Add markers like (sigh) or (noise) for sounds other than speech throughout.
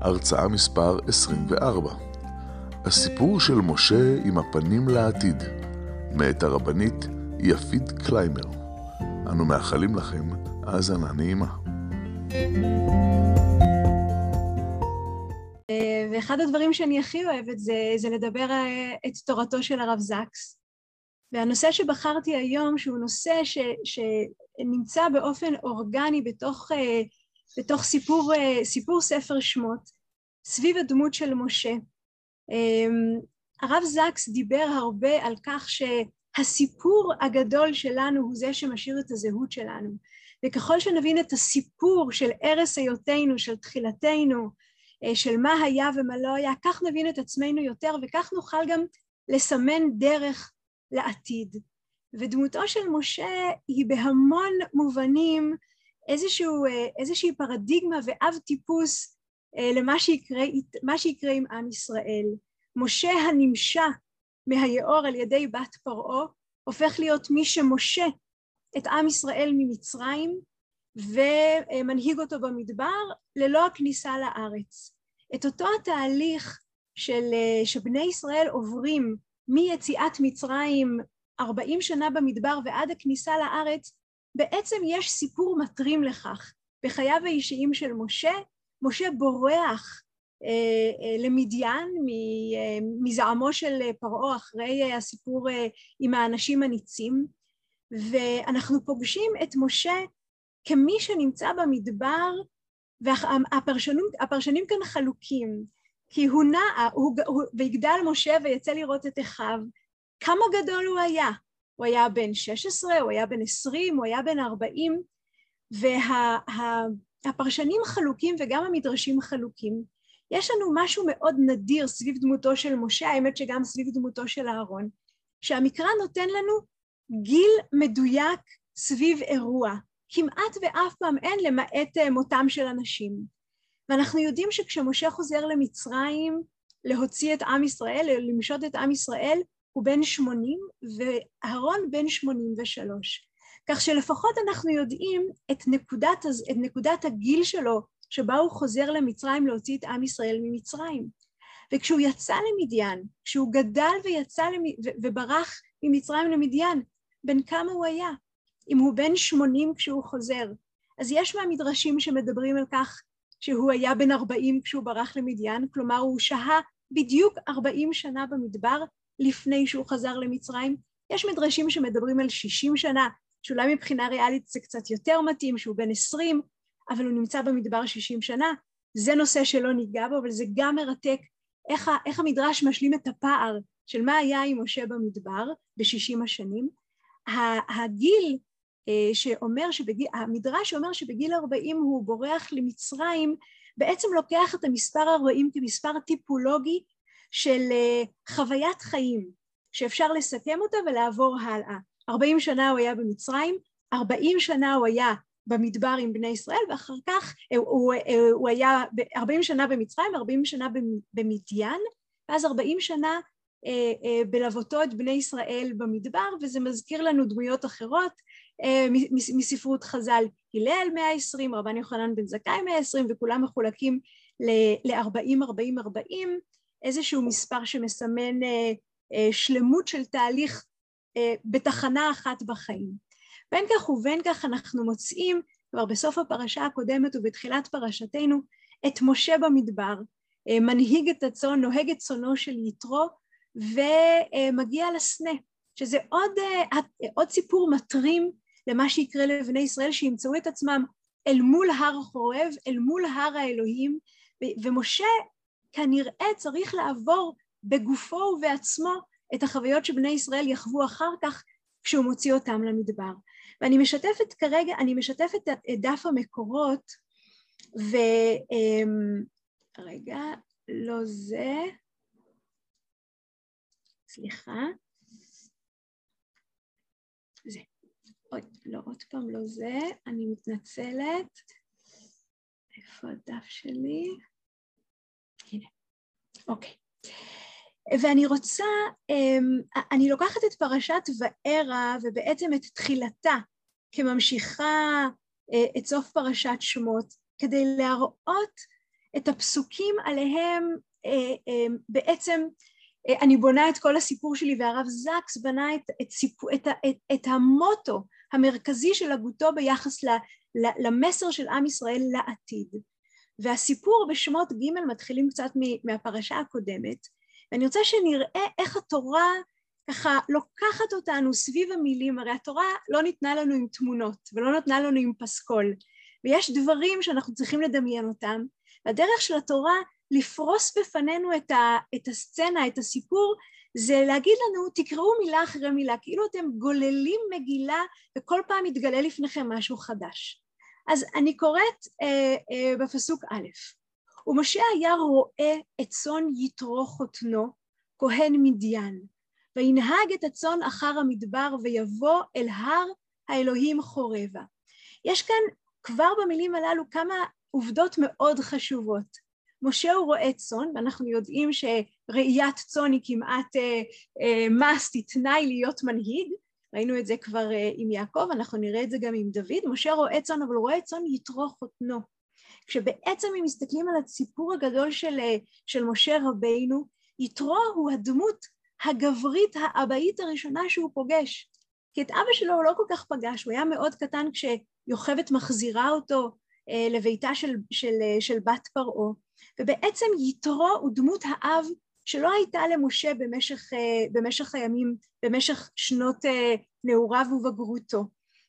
הרצאה מספר 24. הסיפור של משה עם הפנים לעתיד, מאת הרבנית יפית קליימר. אנו מאחלים לכם האזנה נעימה. ואחד הדברים שאני הכי אוהבת זה, זה לדבר אה, את תורתו של הרב זקס. והנושא שבחרתי היום, שהוא נושא ש, שנמצא באופן אורגני בתוך, אה, בתוך סיפור, אה, סיפור ספר שמות, סביב הדמות של משה. הרב זקס דיבר הרבה על כך שהסיפור הגדול שלנו הוא זה שמשאיר את הזהות שלנו. וככל שנבין את הסיפור של ערש היותנו, של תחילתנו, אה, של מה היה ומה לא היה, כך נבין את עצמנו יותר וכך נוכל גם לסמן דרך לעתיד. ודמותו של משה היא בהמון מובנים איזשהו, אה, איזושהי פרדיגמה ואב טיפוס אה, למה שיקרה, שיקרה עם עם ישראל. משה הנמשה מהיאור על ידי בת פרעה הופך להיות מי שמשה את עם ישראל ממצרים ומנהיג אותו במדבר ללא הכניסה לארץ. את אותו התהליך של, שבני ישראל עוברים מיציאת מצרים 40 שנה במדבר ועד הכניסה לארץ, בעצם יש סיפור מטרים לכך בחייו האישיים של משה. משה בורח אה, אה, למדיין אה, מזעמו של פרעה אחרי הסיפור עם האנשים הניצים, ואנחנו פוגשים את משה כמי שנמצא במדבר, והפרשנים כאן חלוקים, כי הוא נע, הוא, הוא, ויגדל משה ויצא לראות את אחיו, כמה גדול הוא היה? הוא היה בן 16, הוא היה בן 20, הוא היה בן 40, והפרשנים וה, חלוקים וגם המדרשים חלוקים. יש לנו משהו מאוד נדיר סביב דמותו של משה, האמת שגם סביב דמותו של אהרון, שהמקרא נותן לנו גיל מדויק סביב אירוע. כמעט ואף פעם אין למעט אה, מותם של אנשים. ואנחנו יודעים שכשמשה חוזר למצרים להוציא את עם ישראל, למשוד את עם ישראל, הוא בן שמונים ואהרון בן שמונים ושלוש. כך שלפחות אנחנו יודעים את נקודת, את נקודת הגיל שלו שבה הוא חוזר למצרים להוציא את עם ישראל ממצרים. וכשהוא יצא למדיין, כשהוא גדל ויצא למ... וברח ממצרים למדיין, בן כמה הוא היה? אם הוא בן שמונים כשהוא חוזר. אז יש מהמדרשים שמדברים על כך שהוא היה בן ארבעים כשהוא ברח למדיין, כלומר הוא שהה בדיוק ארבעים שנה במדבר לפני שהוא חזר למצרים. יש מדרשים שמדברים על שישים שנה, שאולי מבחינה ריאלית זה קצת יותר מתאים, שהוא בן עשרים, אבל הוא נמצא במדבר שישים שנה. זה נושא שלא ניגע בו, אבל זה גם מרתק איך, איך המדרש משלים את הפער של מה היה עם משה במדבר בשישים השנים. הגיל אה, שאומר שבגיל, המדרש אומר שבגיל 40 הוא בורח למצרים, בעצם לוקח את המספר 40 כמספר טיפולוגי של אה, חוויית חיים, שאפשר לסכם אותה ולעבור הלאה. 40 שנה הוא היה במצרים, 40 שנה הוא היה במדבר עם בני ישראל, ואחר כך הוא, הוא, הוא היה 40 שנה במצרים, 40 שנה במדיין, ואז 40 שנה אה, בלוותו את בני ישראל במדבר, וזה מזכיר לנו דמויות אחרות, אה, מספרות חז"ל הלל 120, רבן יוחנן בן זכאי 120 וכולם מחולקים ל-40, 40, 40, איזשהו מספר שמסמן אה, אה, שלמות של תהליך בתחנה אחת בחיים. בין כך ובין כך אנחנו מוצאים כבר בסוף הפרשה הקודמת ובתחילת פרשתנו את משה במדבר, מנהיג את הצאן, נוהג את צאנו של יתרו ומגיע לסנה, שזה עוד, עוד סיפור מטרים למה שיקרה לבני ישראל שימצאו את עצמם אל מול הר חורב, אל מול הר האלוהים, ומשה כנראה צריך לעבור בגופו ובעצמו את החוויות שבני ישראל יחוו אחר כך כשהוא מוציא אותם למדבר. ואני משתפת כרגע, אני משתפת את דף המקורות, ו... אמ, רגע, לא זה. סליחה. זה. עוד, לא, עוד פעם לא זה, אני מתנצלת. איפה הדף שלי? אוקיי. ואני רוצה, אמ, אני לוקחת את פרשת וארא ובעצם את תחילתה כממשיכה אה, את סוף פרשת שמות, כדי להראות את הפסוקים עליהם אה, אה, בעצם אני בונה את כל הסיפור שלי והרב זקס בנה את, את, את, את, את המוטו המרכזי של הגותו ביחס ל, ל, למסר של עם ישראל לעתיד. והסיפור בשמות ג' מתחילים קצת מהפרשה הקודמת, ואני רוצה שנראה איך התורה ככה לוקחת אותנו סביב המילים, הרי התורה לא ניתנה לנו עם תמונות ולא נתנה לנו עם פסקול, ויש דברים שאנחנו צריכים לדמיין אותם, והדרך של התורה לפרוס בפנינו את, ה, את הסצנה, את הסיפור, זה להגיד לנו תקראו מילה אחרי מילה, כאילו אתם גוללים מגילה וכל פעם מתגלה לפניכם משהו חדש. אז אני קוראת אה, אה, בפסוק א', ומשה היה רואה את צאן יתרו חותנו, כהן מדיין, וינהג את הצאן אחר המדבר ויבוא אל הר האלוהים חורבה. יש כאן כבר במילים הללו כמה עובדות מאוד חשובות. משה הוא רועה צאן, ואנחנו יודעים שראיית צאן היא כמעט אה, אה, must, היא תנאי להיות מנהיג, ראינו את זה כבר אה, עם יעקב, אנחנו נראה את זה גם עם דוד, משה רועה צאן, אבל רועה צאן יתרו חותנו. כשבעצם אם מסתכלים על הסיפור הגדול של, אה, של משה רבינו, יתרו הוא הדמות הגברית האבאית הראשונה שהוא פוגש. כי את אבא שלו הוא לא כל כך פגש, הוא היה מאוד קטן כשיוכבת מחזירה אותו אה, לביתה של, של, של בת פרעה, ובעצם יתרו הוא דמות האב שלא הייתה למשה במשך, במשך הימים, במשך שנות נעוריו ובגרותו.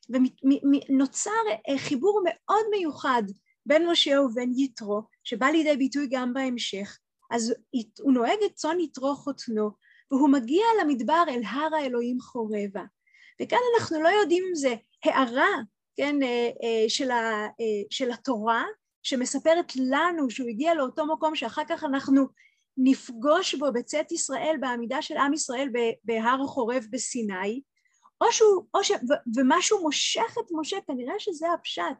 ונוצר חיבור מאוד מיוחד בין משה ובין יתרו, שבא לידי ביטוי גם בהמשך. אז הוא נוהג את צאן יתרו חותנו, והוא מגיע למדבר אל הר האלוהים חורבה. וכאן אנחנו לא יודעים אם זה הערה, כן, אה, אה, של, ה, אה, של התורה, שמספרת לנו שהוא הגיע לאותו מקום שאחר כך אנחנו נפגוש בו בצאת ישראל, בעמידה של עם ישראל בהר חורב בסיני, או שהוא, או ש... ומשהו מושך את משה, כנראה שזה הפשט,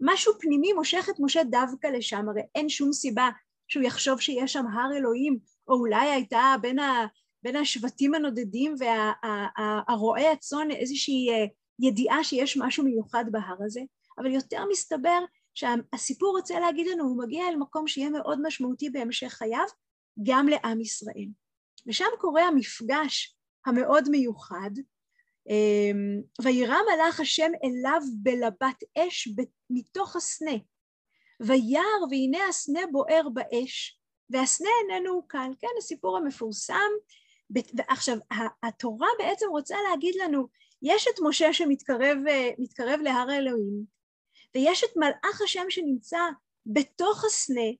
משהו פנימי מושך את משה דווקא לשם, הרי אין שום סיבה שהוא יחשוב שיש שם הר אלוהים, או אולי הייתה בין, ה, בין השבטים הנודדים והרועי הצאן איזושהי אה, ידיעה שיש משהו מיוחד בהר הזה, אבל יותר מסתבר שהסיפור רוצה להגיד לנו, הוא מגיע אל מקום שיהיה מאוד משמעותי בהמשך חייו, גם לעם ישראל. ושם קורה המפגש המאוד מיוחד, אמ, וירא מלאך השם אליו בלבת אש מתוך הסנה, וירא והנה הסנה בוער באש, והסנה איננו קל, כן, הסיפור המפורסם. ועכשיו, התורה בעצם רוצה להגיד לנו, יש את משה שמתקרב להר האלוהים, ויש את מלאך השם שנמצא בתוך הסנה,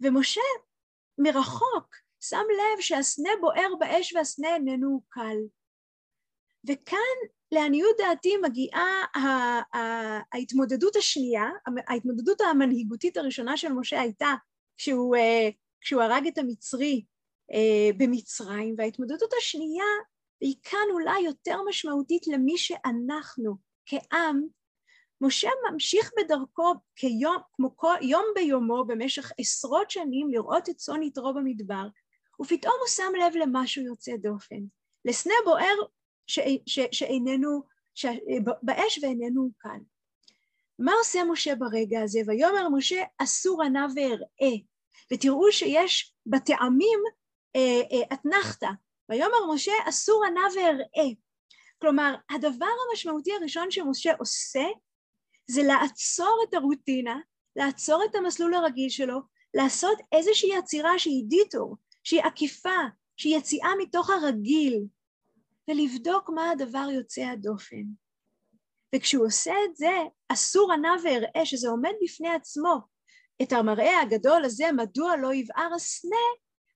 ומשה מרחוק שם לב שהסנה בוער באש והסנה איננו קל. וכאן לעניות דעתי מגיעה ההתמודדות השנייה, ההתמודדות המנהיגותית הראשונה של משה הייתה כשהוא, אה, כשהוא הרג את המצרי אה, במצרים, וההתמודדות השנייה היא כאן אולי יותר משמעותית למי שאנחנו כעם, משה ממשיך בדרכו כיום, כמו כל, יום ביומו במשך עשרות שנים לראות את צאן יתרו במדבר, ופתאום הוא שם לב למשהו יוצא דופן, לסנה בוער ש, ש, שאיננו, ש, באש ואיננו כאן. מה עושה משה ברגע הזה? ויאמר משה אסור ענה ואראה, ותראו שיש בטעמים אה, אה, אתנחתא, ויאמר משה אסור ענה ואראה. כלומר, הדבר המשמעותי הראשון שמשה עושה זה לעצור את הרוטינה, לעצור את המסלול הרגיל שלו, לעשות איזושהי עצירה שהיא דיטור, שהיא עקיפה, שהיא יציאה מתוך הרגיל, ולבדוק מה הדבר יוצא הדופן. וכשהוא עושה את זה, אסור ענה ואראה, שזה עומד בפני עצמו. את המראה הגדול הזה, מדוע לא יבער הסנה,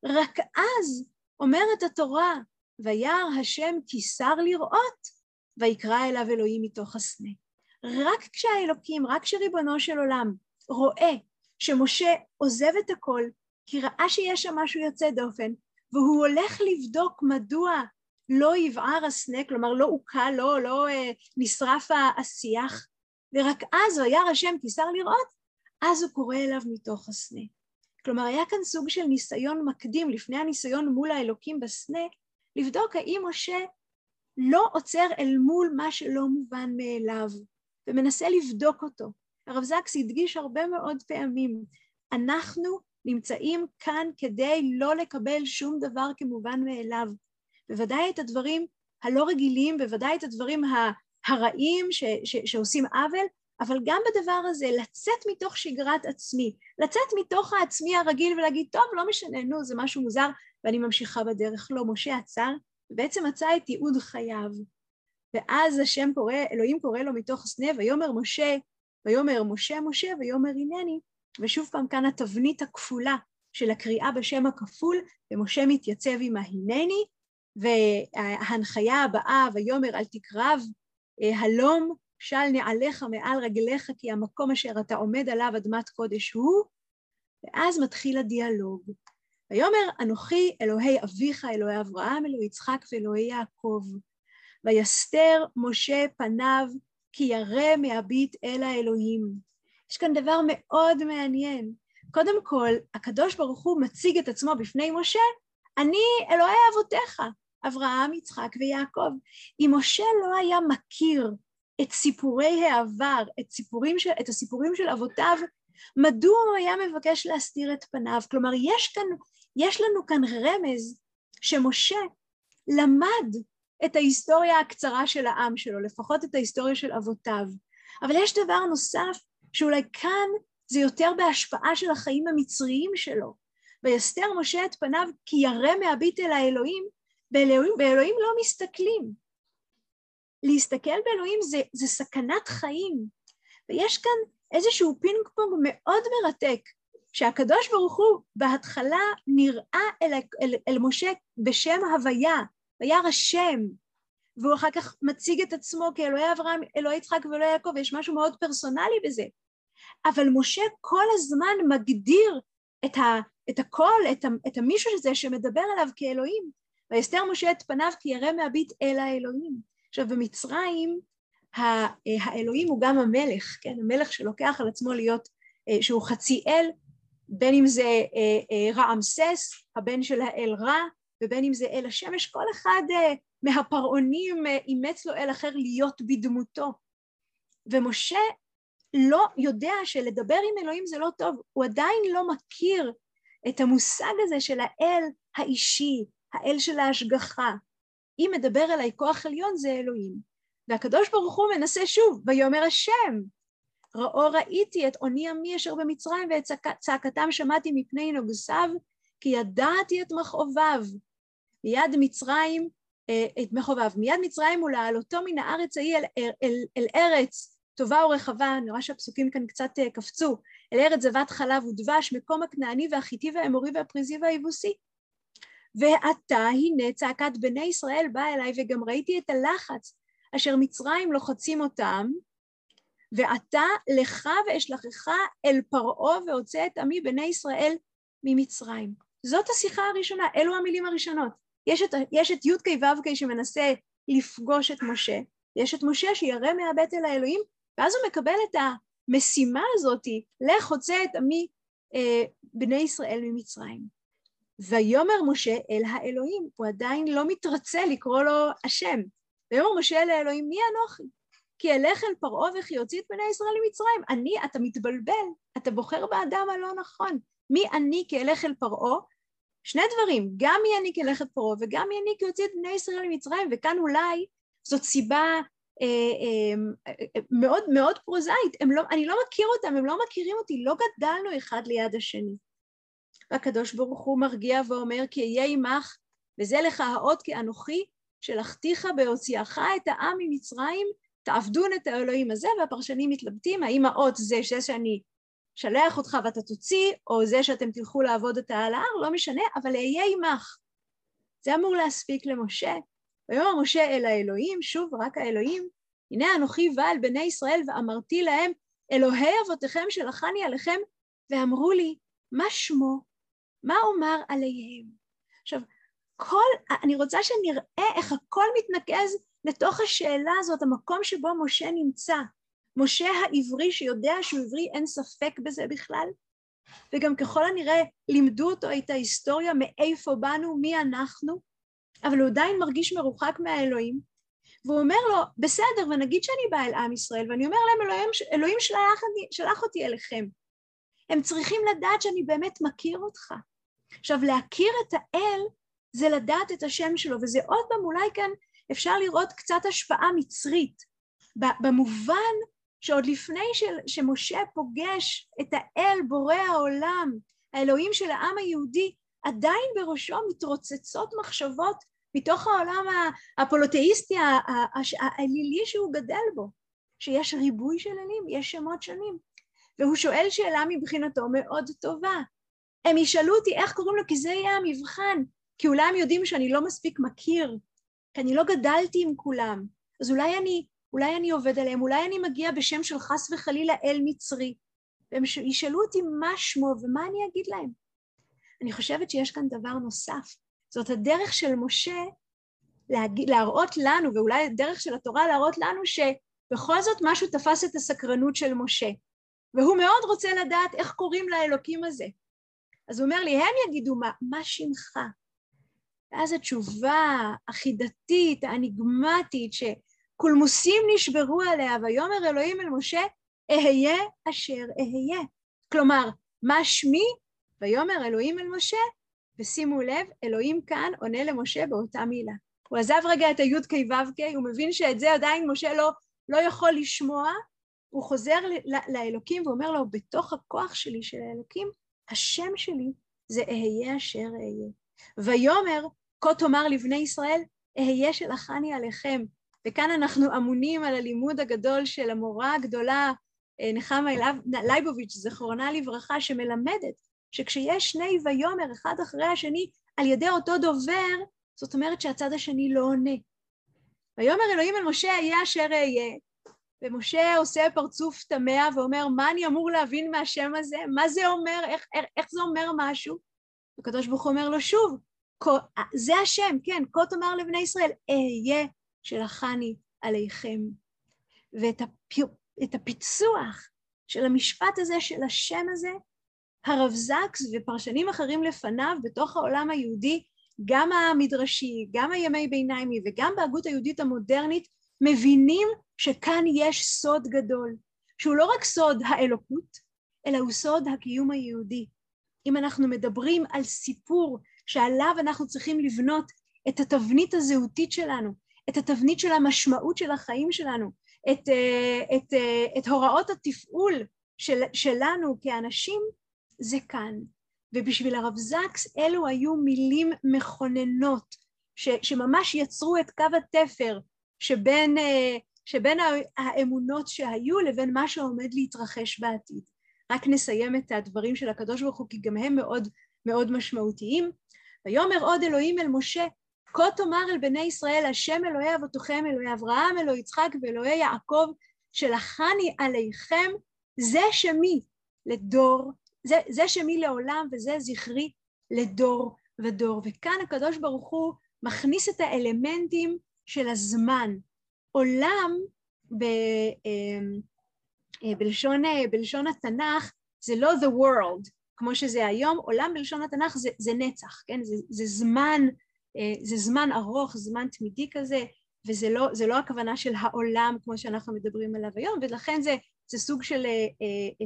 רק אז אומרת התורה, וירא השם כי שר לראות, ויקרא אליו אלוהים מתוך הסנה. רק כשהאלוקים, רק כשריבונו של עולם רואה שמשה עוזב את הכל, כי ראה שיש שם משהו יוצא דופן, והוא הולך לבדוק מדוע לא יבער הסנה, כלומר לא עוקה, לא, לא אה, נשרף השיח, ורק אז וירא השם תיסר לראות, אז הוא קורא אליו מתוך הסנה. כלומר, היה כאן סוג של ניסיון מקדים לפני הניסיון מול האלוקים בסנה, לבדוק האם משה לא עוצר אל מול מה שלא מובן מאליו, ומנסה לבדוק אותו. הרב זקס הדגיש הרבה מאוד פעמים, אנחנו נמצאים כאן כדי לא לקבל שום דבר כמובן מאליו. בוודאי את הדברים הלא רגילים, בוודאי את הדברים הרעים ש, ש, שעושים עוול, אבל גם בדבר הזה, לצאת מתוך שגרת עצמי, לצאת מתוך העצמי הרגיל ולהגיד, טוב, לא משנה, נו, זה משהו מוזר, ואני ממשיכה בדרך. לא, משה עצר, ובעצם מצא את ייעוד חייו. ואז השם קורא, אלוהים קורא לו מתוך הסנה, ויאמר משה, ויאמר משה משה, ויאמר הנני, ושוב פעם כאן התבנית הכפולה של הקריאה בשם הכפול, ומשה מתייצב עם ההנני, וההנחיה הבאה, ויאמר אל תקרב אה, הלום של נעליך מעל רגליך, כי המקום אשר אתה עומד עליו אדמת קודש הוא, ואז מתחיל הדיאלוג. ויאמר אנוכי אלוהי אביך, אלוהי אברהם, אלוהי יצחק ואלוהי יעקב. ויסתר משה פניו כי ירא מהביט אל האלוהים. יש כאן דבר מאוד מעניין. קודם כל, הקדוש ברוך הוא מציג את עצמו בפני משה, אני אלוהי אבותיך, אברהם, יצחק ויעקב. אם משה לא היה מכיר את סיפורי העבר, את, סיפורים של, את הסיפורים של אבותיו, מדוע הוא היה מבקש להסתיר את פניו? כלומר, יש, כאן, יש לנו כאן רמז שמשה למד את ההיסטוריה הקצרה של העם שלו, לפחות את ההיסטוריה של אבותיו. אבל יש דבר נוסף שאולי כאן זה יותר בהשפעה של החיים המצריים שלו. ויסתר משה את פניו כי ירא מהביט אל האלוהים, באלוהים, באלוהים לא מסתכלים. להסתכל באלוהים זה, זה סכנת חיים. ויש כאן איזשהו פינג פונג מאוד מרתק, שהקדוש ברוך הוא בהתחלה נראה אל, אל, אל משה בשם הוויה, וירא השם, והוא אחר כך מציג את עצמו כאלוהי אברהם, אלוהי יצחק ואלוהי יעקב, יש משהו מאוד פרסונלי בזה. אבל משה כל הזמן מגדיר את, ה, את הכל, את, ה, את המישהו הזה שמדבר עליו כאלוהים. ויסתר משה את פניו כי ירא מהביט אל האלוהים. עכשיו במצרים האלוהים הוא גם המלך, כן? המלך שלוקח על עצמו להיות, אה, שהוא חצי אל, בין אם זה אה, אה, רעמסס, הבן של האל רע, ובין אם זה אל השמש, כל אחד מהפרעונים אימץ לו אל אחר להיות בדמותו. ומשה לא יודע שלדבר עם אלוהים זה לא טוב, הוא עדיין לא מכיר את המושג הזה של האל האישי, האל של ההשגחה. אם מדבר אליי כוח עליון זה אלוהים. והקדוש ברוך הוא מנסה שוב, ויאמר השם, ראו ראיתי את עוני עמי אשר במצרים ואת צעקתם שמעתי מפני נוגסיו, כי ידעתי את מכאוביו. מיד מצרים, אה, את מכאוביו, מיד מצרים ולהעלותו מן הארץ ההיא אל, אל, אל, אל ארץ טובה ורחבה, אני רואה שהפסוקים כאן קצת אה, קפצו, אל ארץ זבת חלב ודבש, מקום הכנעני והחיטי והאמורי והפריזי והיבוסי. ועתה הנה צעקת בני ישראל באה אליי וגם ראיתי את הלחץ אשר מצרים לוחצים אותם, ועתה לך ואשלחך אל פרעה והוצא את עמי בני ישראל ממצרים. זאת השיחה הראשונה, אלו המילים הראשונות. יש את, יש את י"ק ו"ק שמנסה לפגוש את משה, יש את משה שירא מהבט אל האלוהים, ואז הוא מקבל את המשימה הזאתי, לך הוצא את עמי אה, בני ישראל ממצרים. ויאמר משה אל האלוהים, הוא עדיין לא מתרצה לקרוא לו השם. ויאמר משה אל האלוהים, מי אנוכי? כי אלך אל פרעה וכי יוציא את בני ישראל למצרים. אני, אתה מתבלבל, אתה בוחר באדם הלא נכון. מי אני כי אלך אל פרעה? שני דברים, גם אלך אל פרעה וגם כי יוציא את בני ישראל למצרים, וכאן אולי זאת סיבה אה, אה, אה, מאוד מאוד פרוזאית, לא, אני לא מכיר אותם, הם לא מכירים אותי, לא גדלנו אחד ליד השני. והקדוש ברוך הוא מרגיע ואומר כי אהיה עמך וזה לך האות כי אנוכי שלחתיך בהוציאך את העם ממצרים תעבדון את האלוהים הזה והפרשנים מתלבטים האם האות זה זה שאני שלח אותך ואתה תוציא או זה שאתם תלכו לעבוד אותה על ההר לא משנה אבל אהיה עמך זה אמור להספיק למשה ויאמר משה אל האלוהים שוב רק האלוהים הנה אנוכי בא אל בני ישראל ואמרתי להם אלוהי אבותיכם שלחני עליכם ואמרו לי מה שמו מה אומר עליהם? עכשיו, כל, אני רוצה שנראה איך הכל מתנקז לתוך השאלה הזאת, המקום שבו משה נמצא. משה העברי שיודע שהוא עברי, אין ספק בזה בכלל, וגם ככל הנראה לימדו אותו את ההיסטוריה מאיפה באנו, מי אנחנו, אבל הוא עדיין מרגיש מרוחק מהאלוהים, והוא אומר לו, בסדר, ונגיד שאני באה אל עם ישראל, ואני אומר להם, אלוהים, אלוהים שלח, שלח אותי אליכם. הם צריכים לדעת שאני באמת מכיר אותך. עכשיו, להכיר את האל זה לדעת את השם שלו, וזה עוד פעם, אולי כאן אפשר לראות קצת השפעה מצרית, במובן שעוד לפני ש, שמשה פוגש את האל בורא העולם, האלוהים של העם היהודי, עדיין בראשו מתרוצצות מחשבות מתוך העולם הפולותאיסטי האלילי שהוא גדל בו, שיש ריבוי של אלים, יש שמות שונים. והוא שואל שאלה מבחינתו מאוד טובה. הם ישאלו אותי איך קוראים לו, כי זה יהיה המבחן, כי אולי הם יודעים שאני לא מספיק מכיר, כי אני לא גדלתי עם כולם, אז אולי אני, אולי אני עובד עליהם, אולי אני מגיע בשם של חס וחלילה אל מצרי, והם ישאלו אותי מה שמו ומה אני אגיד להם. אני חושבת שיש כאן דבר נוסף, זאת הדרך של משה להגיד, להראות לנו, ואולי הדרך של התורה להראות לנו שבכל זאת משהו תפס את הסקרנות של משה, והוא מאוד רוצה לדעת איך קוראים לאלוקים הזה. אז הוא אומר לי, הם יגידו מה, מה שמך? ואז התשובה החידתית, האניגמטית, שקולמוסים נשברו עליה, ויאמר אלוהים אל משה, אהיה אשר אהיה. כלומר, מה שמי? ויאמר אלוהים אל משה, ושימו לב, אלוהים כאן עונה למשה באותה מילה. הוא עזב רגע את הי"ק ו"ק, הוא מבין שאת זה עדיין משה לא, לא יכול לשמוע, הוא חוזר לאלוקים ואומר לו, בתוך הכוח שלי של האלוקים, השם שלי זה אהיה אשר אהיה. ויאמר, כה תאמר לבני ישראל, אהיה שלחני עליכם. וכאן אנחנו אמונים על הלימוד הגדול של המורה הגדולה, אה, נחמה לייבוביץ', זכרונה לברכה, שמלמדת שכשיש שני ויאמר אחד אחרי השני על ידי אותו דובר, זאת אומרת שהצד השני לא עונה. ויאמר אלוהים אל משה, אהיה אשר אהיה. ומשה עושה פרצוף תמה ואומר, מה אני אמור להבין מהשם הזה? מה זה אומר? איך, איך, איך זה אומר משהו? הקדוש ברוך הוא אומר לו שוב, זה השם, כן, כה תאמר לבני ישראל, אהיה שלחני עליכם. ואת הפ, הפיצוח של המשפט הזה, של השם הזה, הרב זקס ופרשנים אחרים לפניו בתוך העולם היהודי, גם המדרשי, גם הימי ביניימי וגם בהגות היהודית המודרנית, מבינים שכאן יש סוד גדול, שהוא לא רק סוד האלוקות, אלא הוא סוד הקיום היהודי. אם אנחנו מדברים על סיפור שעליו אנחנו צריכים לבנות את התבנית הזהותית שלנו, את התבנית של המשמעות של החיים שלנו, את, אה, את, אה, את הוראות התפעול של, שלנו כאנשים, זה כאן. ובשביל הרב זקס אלו היו מילים מכוננות, ש, שממש יצרו את קו התפר שבין, אה, שבין האמונות שהיו לבין מה שעומד להתרחש בעתיד. רק נסיים את הדברים של הקדוש ברוך הוא, כי גם הם מאוד מאוד משמעותיים. ויאמר עוד אלוהים אל משה, כה תאמר אל בני ישראל, השם אלוהי אבותיכם, אלוהי אברהם, אלוהי יצחק ואלוהי יעקב, שלחני עליכם, זה שמי לדור, זה, זה שמי לעולם וזה זכרי לדור ודור. וכאן הקדוש ברוך הוא מכניס את האלמנטים של הזמן. עולם ב, אמ, אה, בלשון, אה, בלשון התנ"ך זה לא the world, כמו שזה היום, עולם בלשון התנ"ך זה, זה נצח, כן? זה, זה זמן, זה זמן ארוך, זמן תמידי כזה, וזה לא, לא הכוונה של העולם כמו שאנחנו מדברים עליו היום, ולכן זה, זה סוג של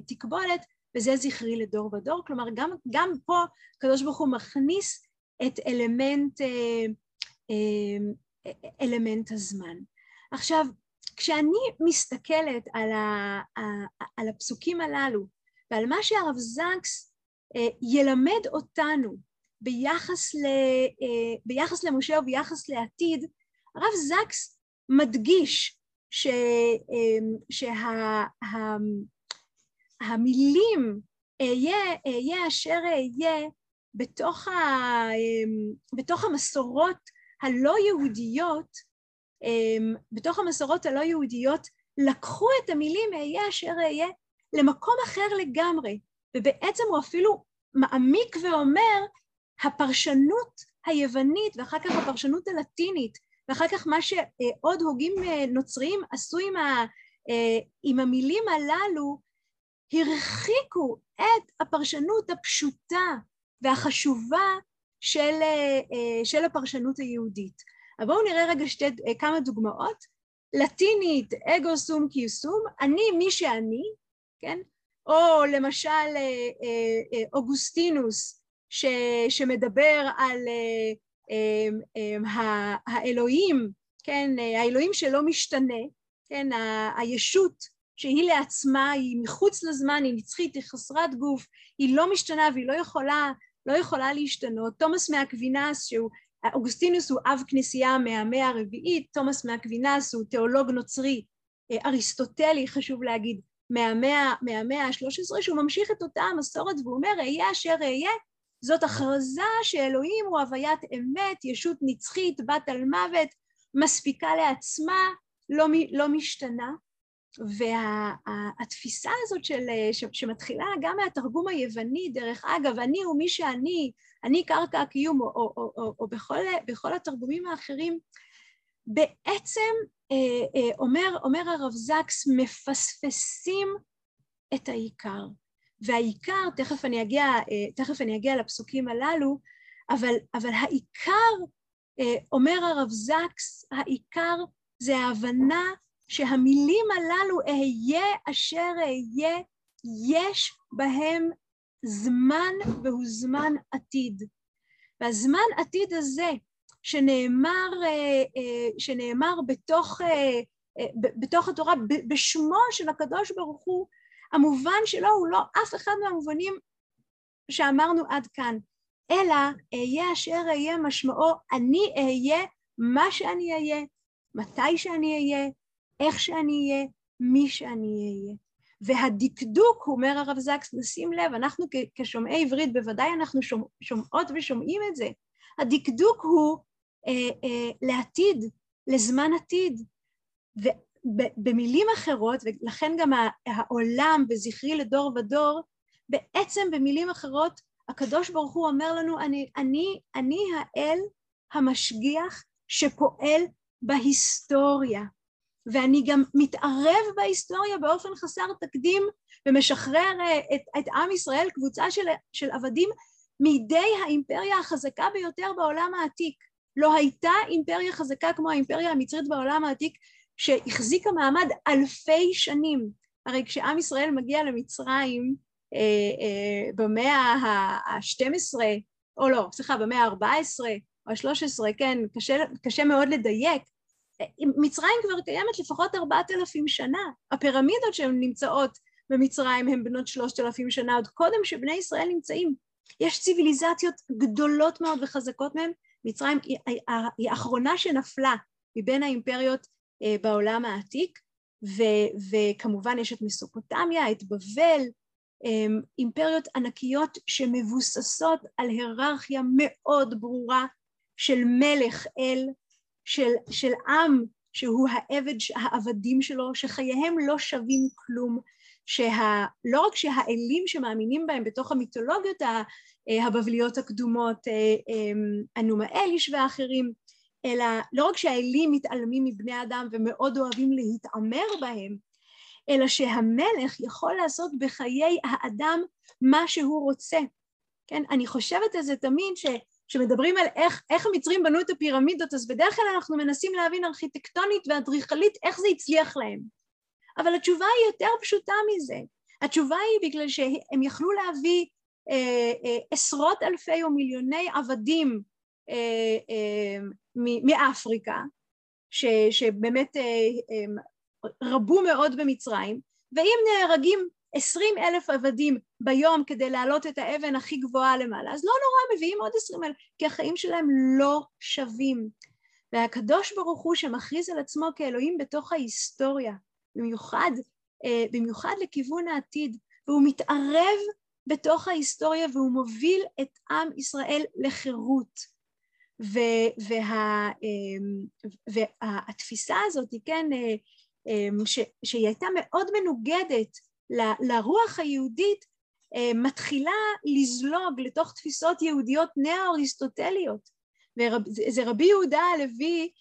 תקבולת, וזה זכרי לדור ודור. כלומר, גם, גם פה הקדוש ברוך הוא מכניס את אלמנט, אלמנט הזמן. עכשיו, כשאני מסתכלת על, ה, על הפסוקים הללו ועל מה שהרב זקס אה, ילמד אותנו ביחס, ל, אה, ביחס למשה וביחס לעתיד, הרב זקס מדגיש ש, שהמילים שה, אהיה, אהיה אשר אהיה בתוך, ה, בתוך המסורות הלא יהודיות, בתוך המסורות הלא יהודיות, לקחו את המילים אהיה אשר אהיה למקום אחר לגמרי, ובעצם הוא אפילו מעמיק ואומר, הפרשנות היוונית ואחר כך הפרשנות הלטינית ואחר כך מה שעוד הוגים נוצריים עשו עם, ה, עם המילים הללו, הרחיקו את הפרשנות הפשוטה והחשובה של, של הפרשנות היהודית. אבל בואו נראה רגע שתי, כמה דוגמאות. לטינית, אגו סום קיוסום, אני מי שאני, כן? או למשל אה, אה, אה, אוגוסטינוס ש, שמדבר על האלוהים, כן, האלוהים שלא משתנה, כן, הישות שהיא לעצמה, היא מחוץ לזמן, היא נצחית, היא חסרת גוף, היא לא משתנה והיא לא יכולה, לא יכולה להשתנות. תומאס מאקווינס, שהוא, אוגוסטינוס הוא אב כנסייה מהמאה הרביעית, תומאס מאקווינס הוא תיאולוג נוצרי אריסטוטלי, חשוב להגיד, מהמאה, מהמאה ה-13, שהוא ממשיך את אותה המסורת והוא אומר, אהיה אשר אהיה, זאת הכרזה שאלוהים הוא הוויית אמת, ישות נצחית, בת על מוות, מספיקה לעצמה, לא, לא משתנה. והתפיסה וה, הזאת של, ש, שמתחילה גם מהתרגום היווני, דרך אגב, אני הוא מי שאני, אני קרקע הקיום, או, או, או, או, או בכל, בכל התרגומים האחרים, בעצם אה, אה, אומר, אומר הרב זקס, מפספסים את העיקר. והעיקר, תכף אני אגיע, אה, תכף אני אגיע לפסוקים הללו, אבל, אבל העיקר, אומר הרב זקס, העיקר זה ההבנה שהמילים הללו, אהיה אשר אהיה, יש בהם זמן והוא זמן עתיד. והזמן עתיד הזה, שנאמר, אה, אה, שנאמר בתוך, אה, בתוך התורה, בשמו של הקדוש ברוך הוא, המובן שלו הוא לא אף אחד מהמובנים שאמרנו עד כאן, אלא אהיה אשר אהיה משמעו, אני אהיה מה שאני אהיה, מתי שאני אהיה, איך שאני אהיה, מי שאני אהיה. והדקדוק, אומר הרב זקס, נשים לב, אנחנו כשומעי עברית, בוודאי אנחנו שומעות ושומעים את זה, הדקדוק הוא אה, אה, לעתיד, לזמן עתיד. ובמילים אחרות, ולכן גם העולם וזכרי לדור ודור, בעצם במילים אחרות הקדוש ברוך הוא אומר לנו, אני, אני, אני האל המשגיח שפועל בהיסטוריה, ואני גם מתערב בהיסטוריה באופן חסר תקדים ומשחרר אה, את, את עם ישראל, קבוצה של, של עבדים, מידי האימפריה החזקה ביותר בעולם העתיק. לא הייתה אימפריה חזקה כמו האימפריה המצרית בעולם העתיק שהחזיקה מעמד אלפי שנים. הרי כשעם ישראל מגיע למצרים אה, אה, במאה ה-12, או לא, סליחה, במאה ה-14 או ה-13, כן, קשה, קשה מאוד לדייק, מצרים כבר קיימת לפחות ארבעת אלפים שנה. הפירמידות שהן נמצאות במצרים הן בנות שלושת אלפים שנה, עוד קודם שבני ישראל נמצאים. יש ציוויליזציות גדולות מאוד וחזקות מהן, מצרים היא, היא האחרונה שנפלה מבין האימפריות אה, בעולם העתיק, ו, וכמובן יש את מסופוטמיה, את בבל, אה, אימפריות ענקיות שמבוססות על היררכיה מאוד ברורה של מלך אל, של, של עם שהוא העבד, העבדים שלו, שחייהם לא שווים כלום, שה, לא רק שהאלים שמאמינים בהם בתוך המיתולוגיות אה, הבבליות הקדומות, אה, אנומאליש אה, ואחרים, אלא לא רק שהאלים מתעלמים מבני אדם ומאוד אוהבים להתעמר בהם, אלא שהמלך יכול לעשות בחיי האדם מה שהוא רוצה. כן, אני חושבת על זה תמיד ש... כשמדברים על איך, איך המצרים בנו את הפירמידות, אז בדרך כלל אנחנו מנסים להבין ארכיטקטונית ואדריכלית איך זה הצליח להם. אבל התשובה היא יותר פשוטה מזה. התשובה היא בגלל שהם יכלו להביא אה, אה, עשרות אלפי או מיליוני עבדים אה, אה, מאפריקה, ש, שבאמת אה, רבו מאוד במצרים, ואם נהרגים עשרים אלף עבדים ביום כדי להעלות את האבן הכי גבוהה למעלה, אז לא נורא, מביאים עוד עשרים אלף, כי החיים שלהם לא שווים. והקדוש ברוך הוא שמכריז על עצמו כאלוהים בתוך ההיסטוריה, במיוחד, אה, במיוחד לכיוון העתיד, והוא מתערב בתוך ההיסטוריה והוא מוביל את עם ישראל לחירות. וה, אמ, והתפיסה הזאת, כן, אה, אמ, ש, שהיא הייתה מאוד מנוגדת לרוח היהודית, מתחילה לזלוג לתוך תפיסות יהודיות נאו-אריסטוטליות. וזה רבי יהודה הלוי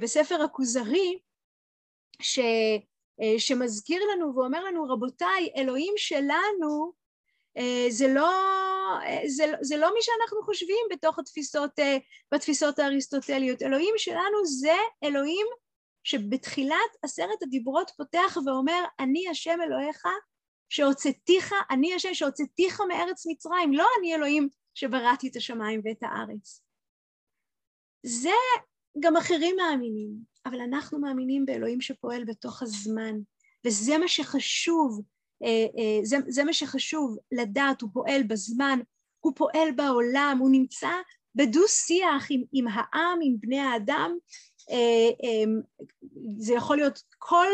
בספר הכוזרי, ש, שמזכיר לנו ואומר לנו, רבותיי, אלוהים שלנו זה לא, זה, זה לא מי שאנחנו חושבים בתוך התפיסות, בתפיסות האריסטוטליות. אלוהים שלנו זה אלוהים שבתחילת עשרת הדיברות פותח ואומר, אני השם אלוהיך שהוצאתיך, אני השם שהוצאתיך מארץ מצרים, לא אני אלוהים שבראתי את השמיים ואת הארץ. זה גם אחרים מאמינים, אבל אנחנו מאמינים באלוהים שפועל בתוך הזמן, וזה מה שחשוב, אה, אה, זה, זה מה שחשוב לדעת, הוא פועל בזמן, הוא פועל בעולם, הוא נמצא בדו-שיח עם, עם העם, עם בני האדם, אה, זה יכול להיות כל,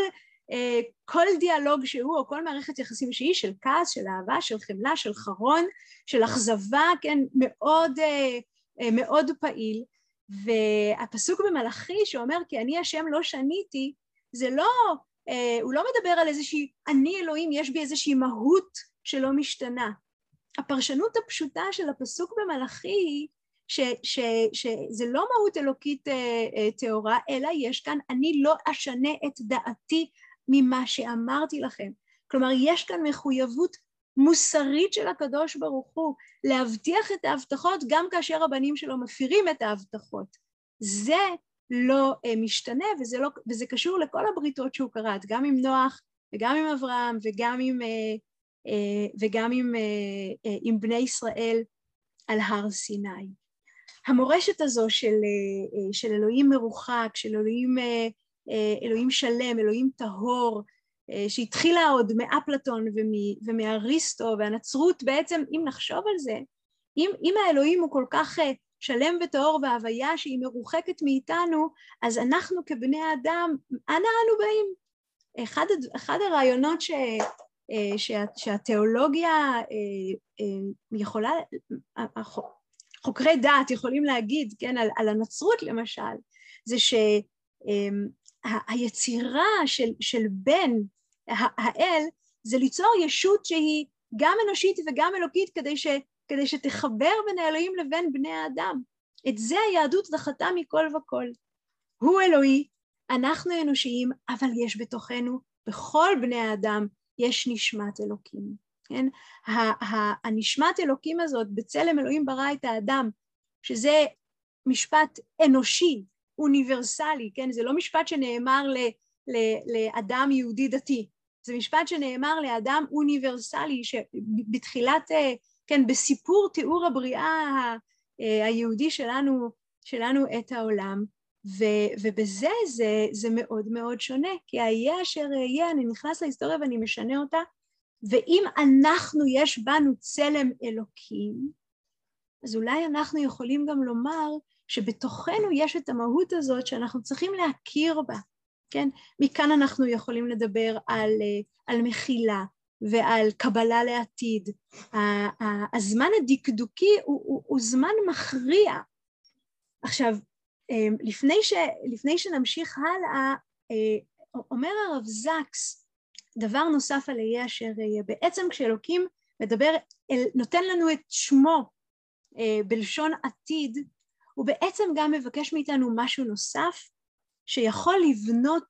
כל דיאלוג שהוא, או כל מערכת יחסים שהיא, של כעס, של אהבה, של חמלה, של חרון, של אכזבה, כן, מאוד, מאוד פעיל. והפסוק במלאכי שאומר כי אני השם לא שניתי, זה לא, אה, הוא לא מדבר על איזושהי אני אלוהים, יש בי איזושהי מהות שלא משתנה. הפרשנות הפשוטה של הפסוק במלאכי היא שזה לא מהות אלוקית אה, אה, טהורה, אלא יש כאן אני לא אשנה את דעתי ממה שאמרתי לכם. כלומר, יש כאן מחויבות מוסרית של הקדוש ברוך הוא, להבטיח את ההבטחות גם כאשר הבנים שלו מפירים את ההבטחות. זה לא uh, משתנה וזה, לא, וזה קשור לכל הבריתות שהוא כרת, גם עם נוח וגם עם אברהם וגם עם, uh, uh, וגם עם, עם בני ישראל על הר סיני. המורשת הזו של, של אלוהים מרוחק, של אלוהים, אלוהים שלם, אלוהים טהור, אה, שהתחילה עוד מאפלטון ומאריסטו, והנצרות בעצם, אם נחשוב על זה, אם, אם האלוהים הוא כל כך אה, שלם וטהור והוויה שהיא מרוחקת מאיתנו, אז אנחנו כבני אדם, אנה אנו באים? אחד, אחד הרעיונות ש, אה, שה, שהתיאולוגיה יכולה, חוקרי דעת יכולים להגיד, כן, על, על הנצרות למשל, זה שהיצירה של, של בן האל זה ליצור ישות שהיא גם אנושית וגם אלוקית כדי, ש, כדי שתחבר בין האלוהים לבין בני האדם. את זה היהדות דחתה מכל וכל. הוא אלוהי, אנחנו אנושיים, אבל יש בתוכנו, בכל בני האדם, יש נשמת אלוקים. כן? הנשמת אלוקים הזאת, בצלם אלוהים ברא את האדם, שזה משפט אנושי, אוניברסלי, כן? זה לא משפט שנאמר ל, ל, לאדם יהודי דתי, זה משפט שנאמר לאדם אוניברסלי שבתחילת, אה, כן, בסיפור תיאור הבריאה אה, היהודי שלנו, שלנו את העולם, ו, ובזה זה, זה מאוד מאוד שונה, כי היה אשר אהיה, אני נכנס להיסטוריה ואני משנה אותה, ואם אנחנו, יש בנו צלם אלוקים, אז אולי אנחנו יכולים גם לומר שבתוכנו יש את המהות הזאת שאנחנו צריכים להכיר בה, כן? מכאן אנחנו יכולים לדבר על, אה, על מחילה ועל קבלה לעתיד. הזמן הדקדוקי הוא, הוא, הוא זמן מכריע. עכשיו, אה, לפני, ש, לפני שנמשיך הלאה, אה, אומר הרב זקס דבר נוסף על אהיה אשר אהיה. בעצם כשאלוקים מדבר, נותן לנו את שמו בלשון עתיד, הוא בעצם גם מבקש מאיתנו משהו נוסף, שיכול לבנות,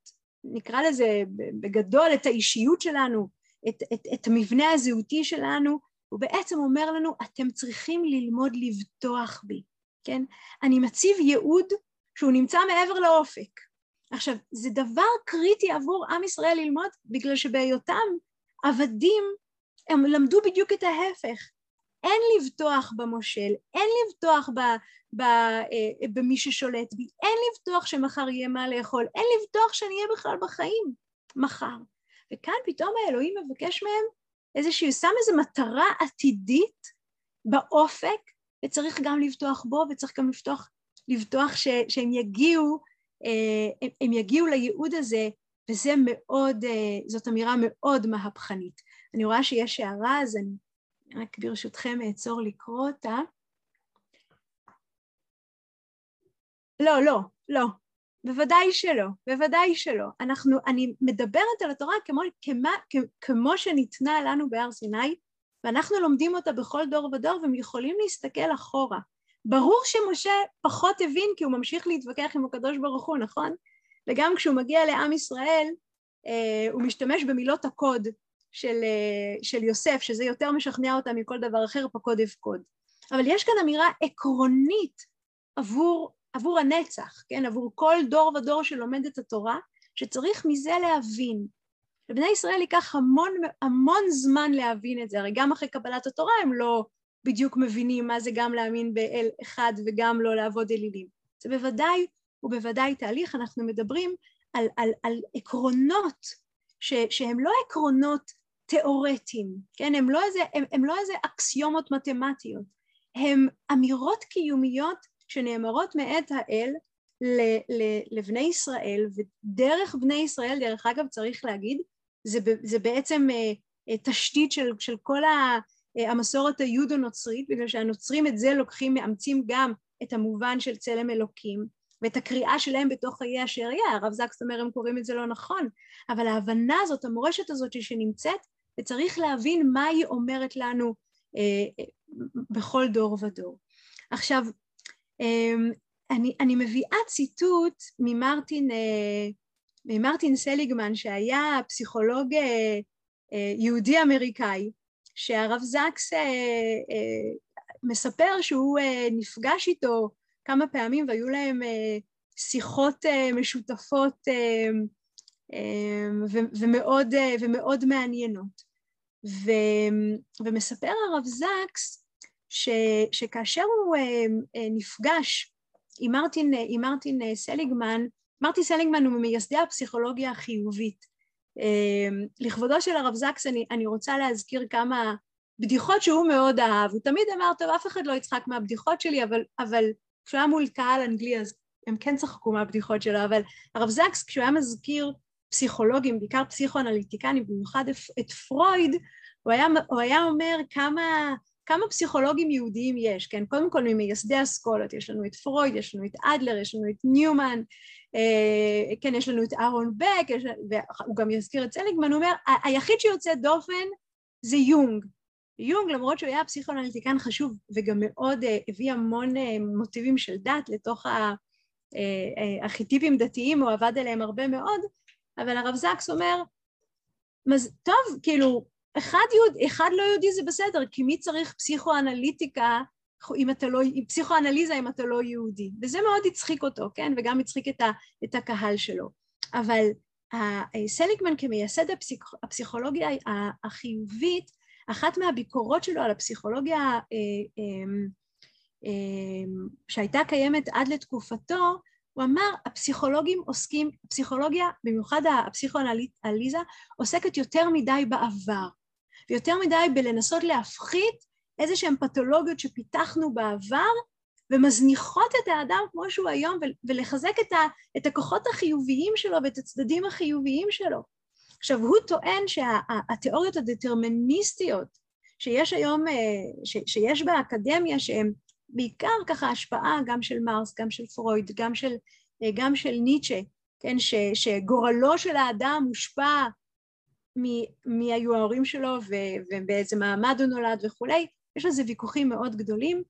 נקרא לזה בגדול, את האישיות שלנו, את, את, את המבנה הזהותי שלנו, הוא בעצם אומר לנו, אתם צריכים ללמוד לבטוח בי, כן? אני מציב ייעוד שהוא נמצא מעבר לאופק. עכשיו, זה דבר קריטי עבור עם ישראל ללמוד, בגלל שבהיותם עבדים, הם למדו בדיוק את ההפך. אין לבטוח במושל, אין לבטוח ב, ב, אה, במי ששולט בי, אין לבטוח שמחר יהיה מה לאכול, אין לבטוח שאני אהיה בכלל בחיים מחר. וכאן פתאום האלוהים מבקש מהם איזושהי, שם איזו מטרה עתידית באופק, וצריך גם לבטוח בו, וצריך גם לפתוח, לבטוח ש, שהם יגיעו, אה, הם, הם יגיעו לייעוד הזה, וזה מאוד, אה, זאת אמירה מאוד מהפכנית. אני רואה שיש הערה, אז אני רק ברשותכם אעצור לקרוא אותה. לא, לא, לא, בוודאי שלא, בוודאי שלא. אנחנו, אני מדברת על התורה כמו, כמו, כמו שניתנה לנו בהר סיני, ואנחנו לומדים אותה בכל דור ודור והם יכולים להסתכל אחורה. ברור שמשה פחות הבין כי הוא ממשיך להתווכח עם הקדוש ברוך הוא, נכון? וגם כשהוא מגיע לעם ישראל, אה, הוא משתמש במילות הקוד של, אה, של יוסף, שזה יותר משכנע אותה מכל דבר אחר, פקוד אפקוד. אבל יש כאן אמירה עקרונית עבור, עבור הנצח, כן? עבור כל דור ודור שלומד את התורה, שצריך מזה להבין. לבני ישראל ייקח המון, המון זמן להבין את זה, הרי גם אחרי קבלת התורה הם לא בדיוק מבינים מה זה גם להאמין באל אחד וגם לא לעבוד אלילים. זה בוודאי ובוודאי תהליך, אנחנו מדברים על, על, על עקרונות ש, שהם לא עקרונות תיאורטיים, כן? הם לא איזה, הם, הם לא איזה אקסיומות מתמטיות, הם אמירות קיומיות שנאמרות מאת האל לבני ישראל, ודרך בני ישראל, דרך אגב צריך להגיד, זה, זה בעצם אה, אה, תשתית של, של כל ה, אה, המסורת היהודו-נוצרית, בגלל שהנוצרים את זה לוקחים, מאמצים גם את המובן של צלם אלוקים, ואת הקריאה שלהם בתוך חיי השאריה, הרב זקס אומר הם קוראים את זה לא נכון, אבל ההבנה הזאת, המורשת הזאת שנמצאת, וצריך להבין מה היא אומרת לנו אה, בכל דור ודור. עכשיו, אני, אני מביאה ציטוט ממרטין, אה, ממרטין סליגמן, שהיה פסיכולוג אה, אה, יהודי אמריקאי, שהרב זקס מספר שהוא נפגש איתו כמה פעמים והיו להם שיחות משותפות ומאוד, ומאוד מעניינות. ו, ומספר הרב זקס ש, שכאשר הוא נפגש עם מרטין, עם מרטין סליגמן, מרטין סליגמן הוא ממייסדי הפסיכולוגיה החיובית. לכבודו של הרב זקס אני, אני רוצה להזכיר כמה בדיחות שהוא מאוד אהב, הוא תמיד אמר, טוב, אף אחד לא יצחק מהבדיחות שלי, אבל, אבל כשהוא היה מול קהל אנגלי אז הם כן צחקו מהבדיחות שלו, אבל הרב זקס כשהוא היה מזכיר פסיכולוגים, בעיקר פסיכואנליטיקנים, במיוחד את פרויד, הוא היה, הוא היה אומר כמה, כמה פסיכולוגים יהודיים יש, כן? קודם כל ממייסדי אסכולות, יש לנו את פרויד, יש לנו את אדלר, יש לנו את ניומן, אה, כן, יש לנו את אהרון בק, יש, והוא גם יזכיר את סליגמן, הוא אומר, היחיד שיוצא דופן זה יונג, יונג, למרות שהוא היה פסיכואנליטיקן חשוב וגם מאוד uh, הביא המון uh, מוטיבים של דת לתוך הארכיטיפים uh, uh, דתיים, הוא עבד עליהם הרבה מאוד, אבל הרב זקס אומר. טוב, כאילו, אחד, יהוד, אחד לא יהודי זה בסדר, כי מי צריך פסיכואנליטיקה אם אתה לא, פסיכואנליזה אם אתה לא יהודי, וזה מאוד הצחיק אותו, כן? וגם הצחיק את, ה, את הקהל שלו. אבל סליגמן כמייסד הפסיכ, הפסיכולוגיה החיובית, אחת מהביקורות שלו על הפסיכולוגיה אה, אה, אה, שהייתה קיימת עד לתקופתו, הוא אמר, הפסיכולוגים עוסקים, הפסיכולוגיה, במיוחד הפסיכואנליזה, עוסקת יותר מדי בעבר, ויותר מדי בלנסות להפחית איזה שהן פתולוגיות שפיתחנו בעבר, ומזניחות את האדם כמו שהוא היום, ולחזק את, ה, את הכוחות החיוביים שלו ואת הצדדים החיוביים שלו. עכשיו, הוא טוען שהתיאוריות שה, הדטרמיניסטיות שיש היום, אה, ש, שיש באקדמיה, שהן בעיקר ככה השפעה גם של מרס, גם של פרויד, גם של, אה, גם של ניטשה, כן, ש, שגורלו של האדם מושפע מי היו ההורים שלו ובאיזה מעמד הוא נולד וכולי, יש לזה ויכוחים מאוד גדולים,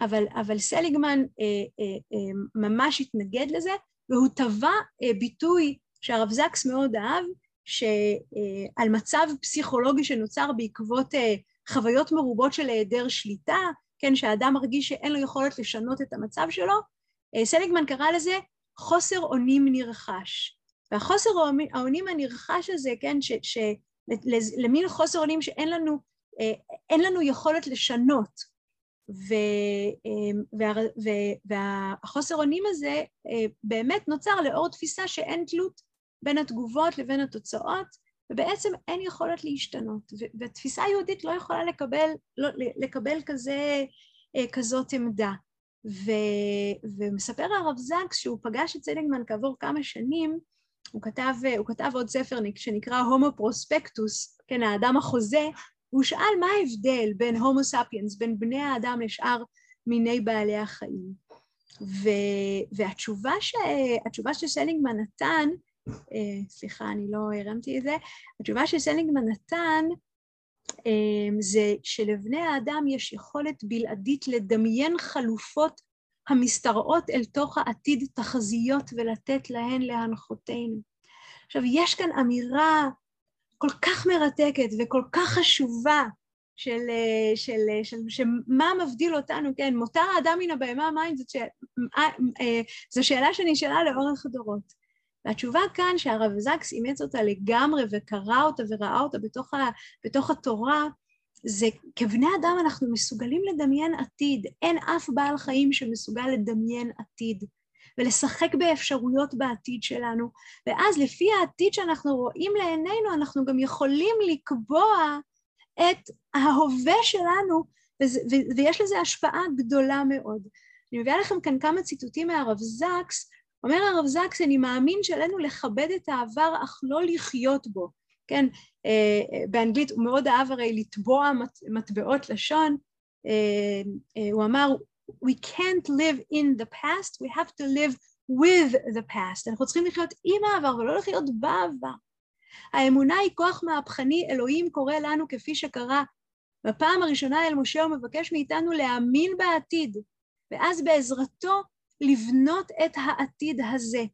אבל, אבל סליגמן אה, אה, אה, ממש התנגד לזה, והוא טבע אה, ביטוי שהרב זקס מאוד אהב, שעל מצב פסיכולוגי שנוצר בעקבות אה, חוויות מרובות של היעדר שליטה, כן, שהאדם מרגיש שאין לו יכולת לשנות את המצב שלו, אה, סליגמן קרא לזה חוסר אונים נרכש. והחוסר האונים הנרכש הזה, כן, ש, ש, למין חוסר אונים שאין לנו, אה, אין לנו יכולת לשנות. ו, וה, והחוסר אונים הזה באמת נוצר לאור תפיסה שאין תלות בין התגובות לבין התוצאות, ובעצם אין יכולת להשתנות, והתפיסה היהודית לא יכולה לקבל, לא, לקבל כזה, אה, כזאת עמדה. ו, ומספר הרב זקס שהוא פגש את סליגמן כעבור כמה שנים, הוא כתב, הוא כתב עוד ספר שנקרא הומו פרוספקטוס, כן, האדם החוזה, והוא שאל מה ההבדל בין הומו ספיאנס, בין בני האדם לשאר מיני בעלי החיים. ו, והתשובה ש, שסלינגמן נתן אה, סליחה, אני לא הרמתי את זה, התשובה שסלינגמן נתן זה שלבני האדם יש יכולת בלעדית לדמיין חלופות המשתרעות אל תוך העתיד תחזיות ולתת להן להנחותינו. עכשיו, יש כאן אמירה כל כך מרתקת וכל כך חשובה של, של, של, של מה מבדיל אותנו, כן, מותר האדם מן הבהמה מים, זאת, שאל, זו שאלה שנשאלה לאורך הדורות. והתשובה כאן שהרב זקס אימץ אותה לגמרי וקרא אותה וראה אותה בתוך, ה, בתוך התורה, זה כבני אדם אנחנו מסוגלים לדמיין עתיד, אין אף בעל חיים שמסוגל לדמיין עתיד ולשחק באפשרויות בעתיד שלנו, ואז לפי העתיד שאנחנו רואים לעינינו אנחנו גם יכולים לקבוע את ההווה שלנו, וזה, ויש לזה השפעה גדולה מאוד. אני מביאה לכם כאן כמה ציטוטים מהרב זקס, אומר הרב זקס, אני מאמין שעלינו לכבד את העבר אך לא לחיות בו. כן, אה, אה, באנגלית הוא מאוד אהב הרי לטבוע מטבעות לשון, אה, הוא אמר, We can't live in the past, we have to live with the past. אנחנו צריכים לחיות עם העבר ולא לחיות בעבר. האמונה היא כוח מהפכני, אלוהים קורא לנו כפי שקרה בפעם הראשונה אל משה הוא מבקש מאיתנו להאמין בעתיד, ואז בעזרתו לבנות את העתיד הזה.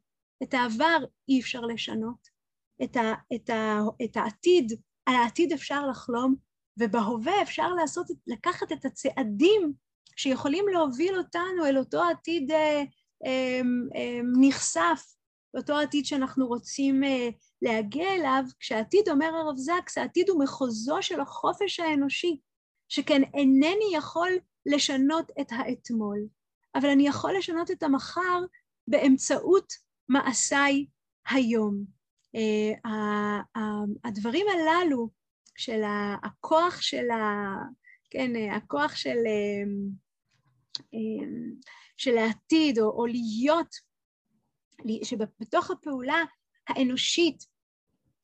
את העבר אי אפשר לשנות, את, ה, את, ה, את העתיד, על העתיד אפשר לחלום, ובהווה אפשר לעשות, לקחת את הצעדים שיכולים להוביל אותנו אל אותו עתיד אה, אה, אה, נכסף, אותו עתיד שאנחנו רוצים אה, להגיע אליו, כשהעתיד אומר הרב זקס, העתיד הוא מחוזו של החופש האנושי, שכן אינני יכול לשנות את האתמול, אבל אני יכול לשנות את המחר באמצעות מעשיי היום. Uh, הדברים הללו של הכוח של ה... כן, הכוח של, של העתיד, או, או להיות, שבתוך הפעולה האנושית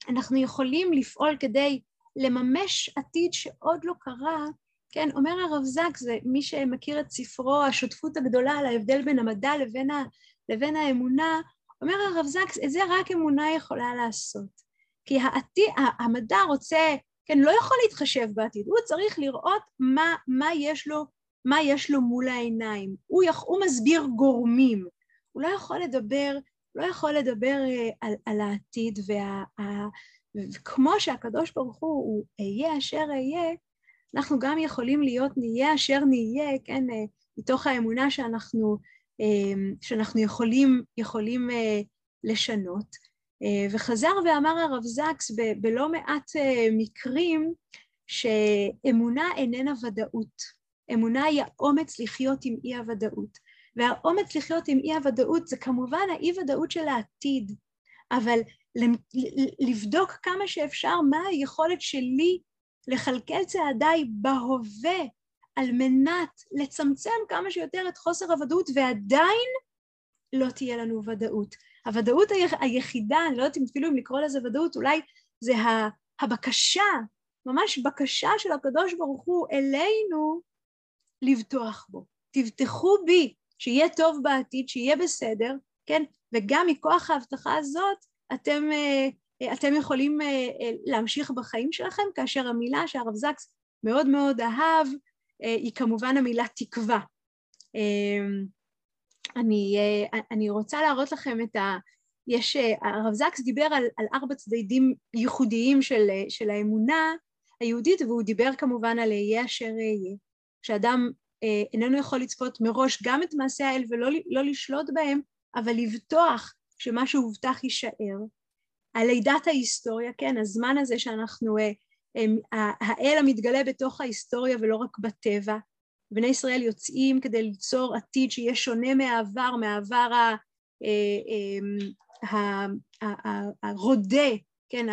אנחנו יכולים לפעול כדי לממש עתיד שעוד לא קרה, כן, אומר הרב זק, זה מי שמכיר את ספרו השותפות הגדולה על ההבדל בין המדע לבין, ה, לבין האמונה, אומר הרב זק, את זה רק אמונה יכולה לעשות. כי העתיד, המדע רוצה, כן, לא יכול להתחשב בעתיד, הוא צריך לראות מה, מה, יש, לו, מה יש לו מול העיניים. הוא, יכ, הוא מסביר גורמים, הוא לא יכול לדבר, לא יכול לדבר אה, על, על העתיד, וה, וכמו שהקדוש ברוך הוא, הוא אהיה אשר אהיה, אנחנו גם יכולים להיות נהיה אשר נהיה, כן, אה, מתוך האמונה שאנחנו, שאנחנו יכולים, יכולים אה, לשנות. וחזר ואמר הרב זקס ב- בלא מעט מקרים שאמונה איננה ודאות. אמונה היא האומץ לחיות עם אי הוודאות. והאומץ לחיות עם אי הוודאות זה כמובן האי ודאות של העתיד, אבל לבדוק כמה שאפשר מה היכולת שלי לכלכל צעדיי בהווה על מנת לצמצם כמה שיותר את חוסר הוודאות ועדיין לא תהיה לנו ודאות. הוודאות היחידה, אני לא יודעת אפילו אם לקרוא לזה ודאות, אולי זה הבקשה, ממש בקשה של הקדוש ברוך הוא אלינו לבטוח בו. תבטחו בי, שיהיה טוב בעתיד, שיהיה בסדר, כן? וגם מכוח ההבטחה הזאת אתם אה, אה, אתם יכולים אה, להמשיך בחיים שלכם, כאשר המילה שהרב זקס מאוד מאוד אהב היא כמובן המילה תקווה. אני, אני רוצה להראות לכם את ה... יש, הרב זקס דיבר על, על ארבע צדדים ייחודיים של, של האמונה היהודית, והוא דיבר כמובן על אהיה אשר אהיה. שאדם איננו יכול לצפות מראש גם את מעשי האל ולא לא לשלוט בהם, אבל לבטוח שמה שהובטח יישאר. על לידת ההיסטוריה, כן, הזמן הזה שאנחנו, אה, האל המתגלה בתוך ההיסטוריה ולא רק בטבע. בני ישראל יוצאים כדי ליצור עתיד שיהיה שונה מהעבר, מהעבר אה, הרודה, כן,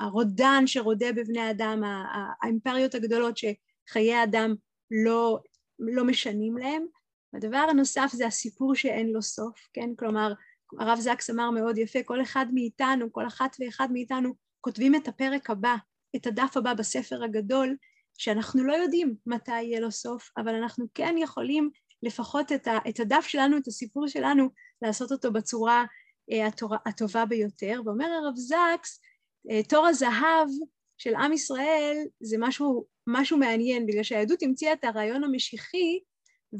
הרודן שרודה בבני אדם, האימפריות הגדולות שחיי האדם לא, לא משנים להם. הדבר הנוסף זה הסיפור שאין לו סוף, כן? כלומר, הרב זקס אמר מאוד יפה, כל אחד מאיתנו, כל אחת ואחד מאיתנו, כותבים את הפרק הבא, את הדף הבא בספר הגדול, שאנחנו לא יודעים מתי יהיה לו סוף, אבל אנחנו כן יכולים לפחות את, ה, את הדף שלנו, את הסיפור שלנו, לעשות אותו בצורה אה, התורה, הטובה ביותר. ואומר הרב זקס, אה, תור הזהב של עם ישראל זה משהו, משהו מעניין, בגלל שהיהדות המציאה את הרעיון המשיחי,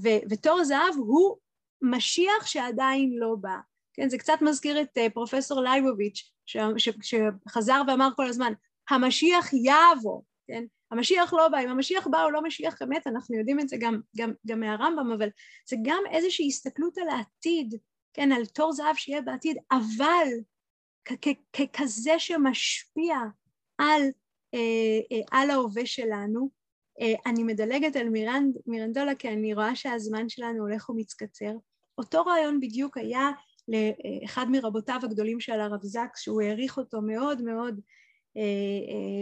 ו- ותור זהב הוא משיח שעדיין לא בא. כן, זה קצת מזכיר את uh, פרופסור לייבוביץ', ש- ש- שחזר ואמר כל הזמן, המשיח יבוא, כן? המשיח לא בא, אם המשיח בא הוא לא משיח אמת, אנחנו יודעים את זה גם, גם, גם מהרמב"ם, אבל זה גם איזושהי הסתכלות על העתיד, כן, על תור זהב שיהיה בעתיד, אבל ככזה שמשפיע על, אה, אה, על ההווה שלנו. אה, אני מדלגת על מירנד, מירנדולה כי אני רואה שהזמן שלנו הולך ומתקצר. אותו רעיון בדיוק היה לאחד מרבותיו הגדולים של הרב זקס, שהוא העריך אותו מאוד מאוד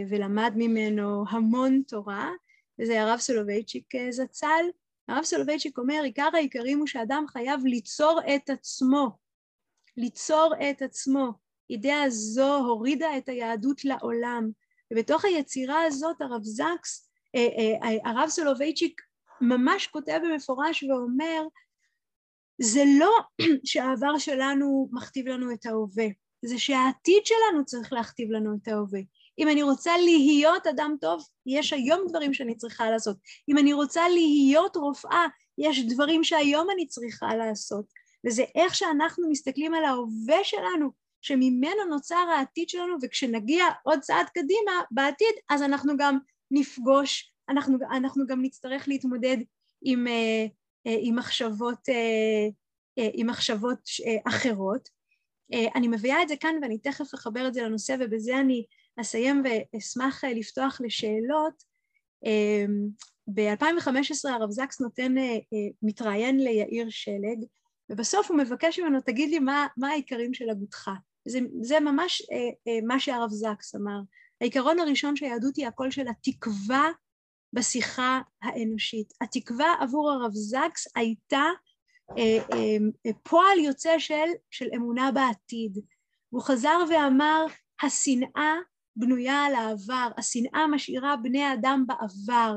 ולמד ממנו המון תורה, וזה הרב סולובייצ'יק זצ"ל. הרב סולובייצ'יק אומר, עיקר העיקרים הוא שאדם חייב ליצור את עצמו, ליצור את עצמו. אידאה זו הורידה את היהדות לעולם, ובתוך היצירה הזאת הרב זקס, אה, אה, הרב סולובייצ'יק ממש כותב במפורש ואומר, זה לא (clears throat) שהעבר שלנו מכתיב לנו את ההווה, זה שהעתיד שלנו צריך להכתיב לנו את ההווה. אם אני רוצה להיות אדם טוב, יש היום דברים שאני צריכה לעשות. אם אני רוצה להיות רופאה, יש דברים שהיום אני צריכה לעשות. וזה איך שאנחנו מסתכלים על ההווה שלנו, שממנו נוצר העתיד שלנו, וכשנגיע עוד צעד קדימה בעתיד, אז אנחנו גם נפגוש, אנחנו, אנחנו גם נצטרך להתמודד עם, אה, אה, עם מחשבות, אה, עם מחשבות אחרות. אני מביאה את זה כאן ואני תכף אחבר את זה לנושא ובזה אני אסיים ואשמח לפתוח לשאלות. ב-2015 הרב זקס נותן, מתראיין ליאיר שלג, ובסוף הוא מבקש ממנו, תגיד לי מה, מה העיקרים של הגותך. זה, זה ממש אה, אה, מה שהרב זקס אמר. העיקרון הראשון שהיהדות היא הקול של התקווה בשיחה האנושית. התקווה עבור הרב זקס הייתה אה, אה, אה, פועל יוצא של, של אמונה בעתיד. הוא חזר ואמר, השנאה בנויה על העבר, השנאה משאירה בני אדם בעבר.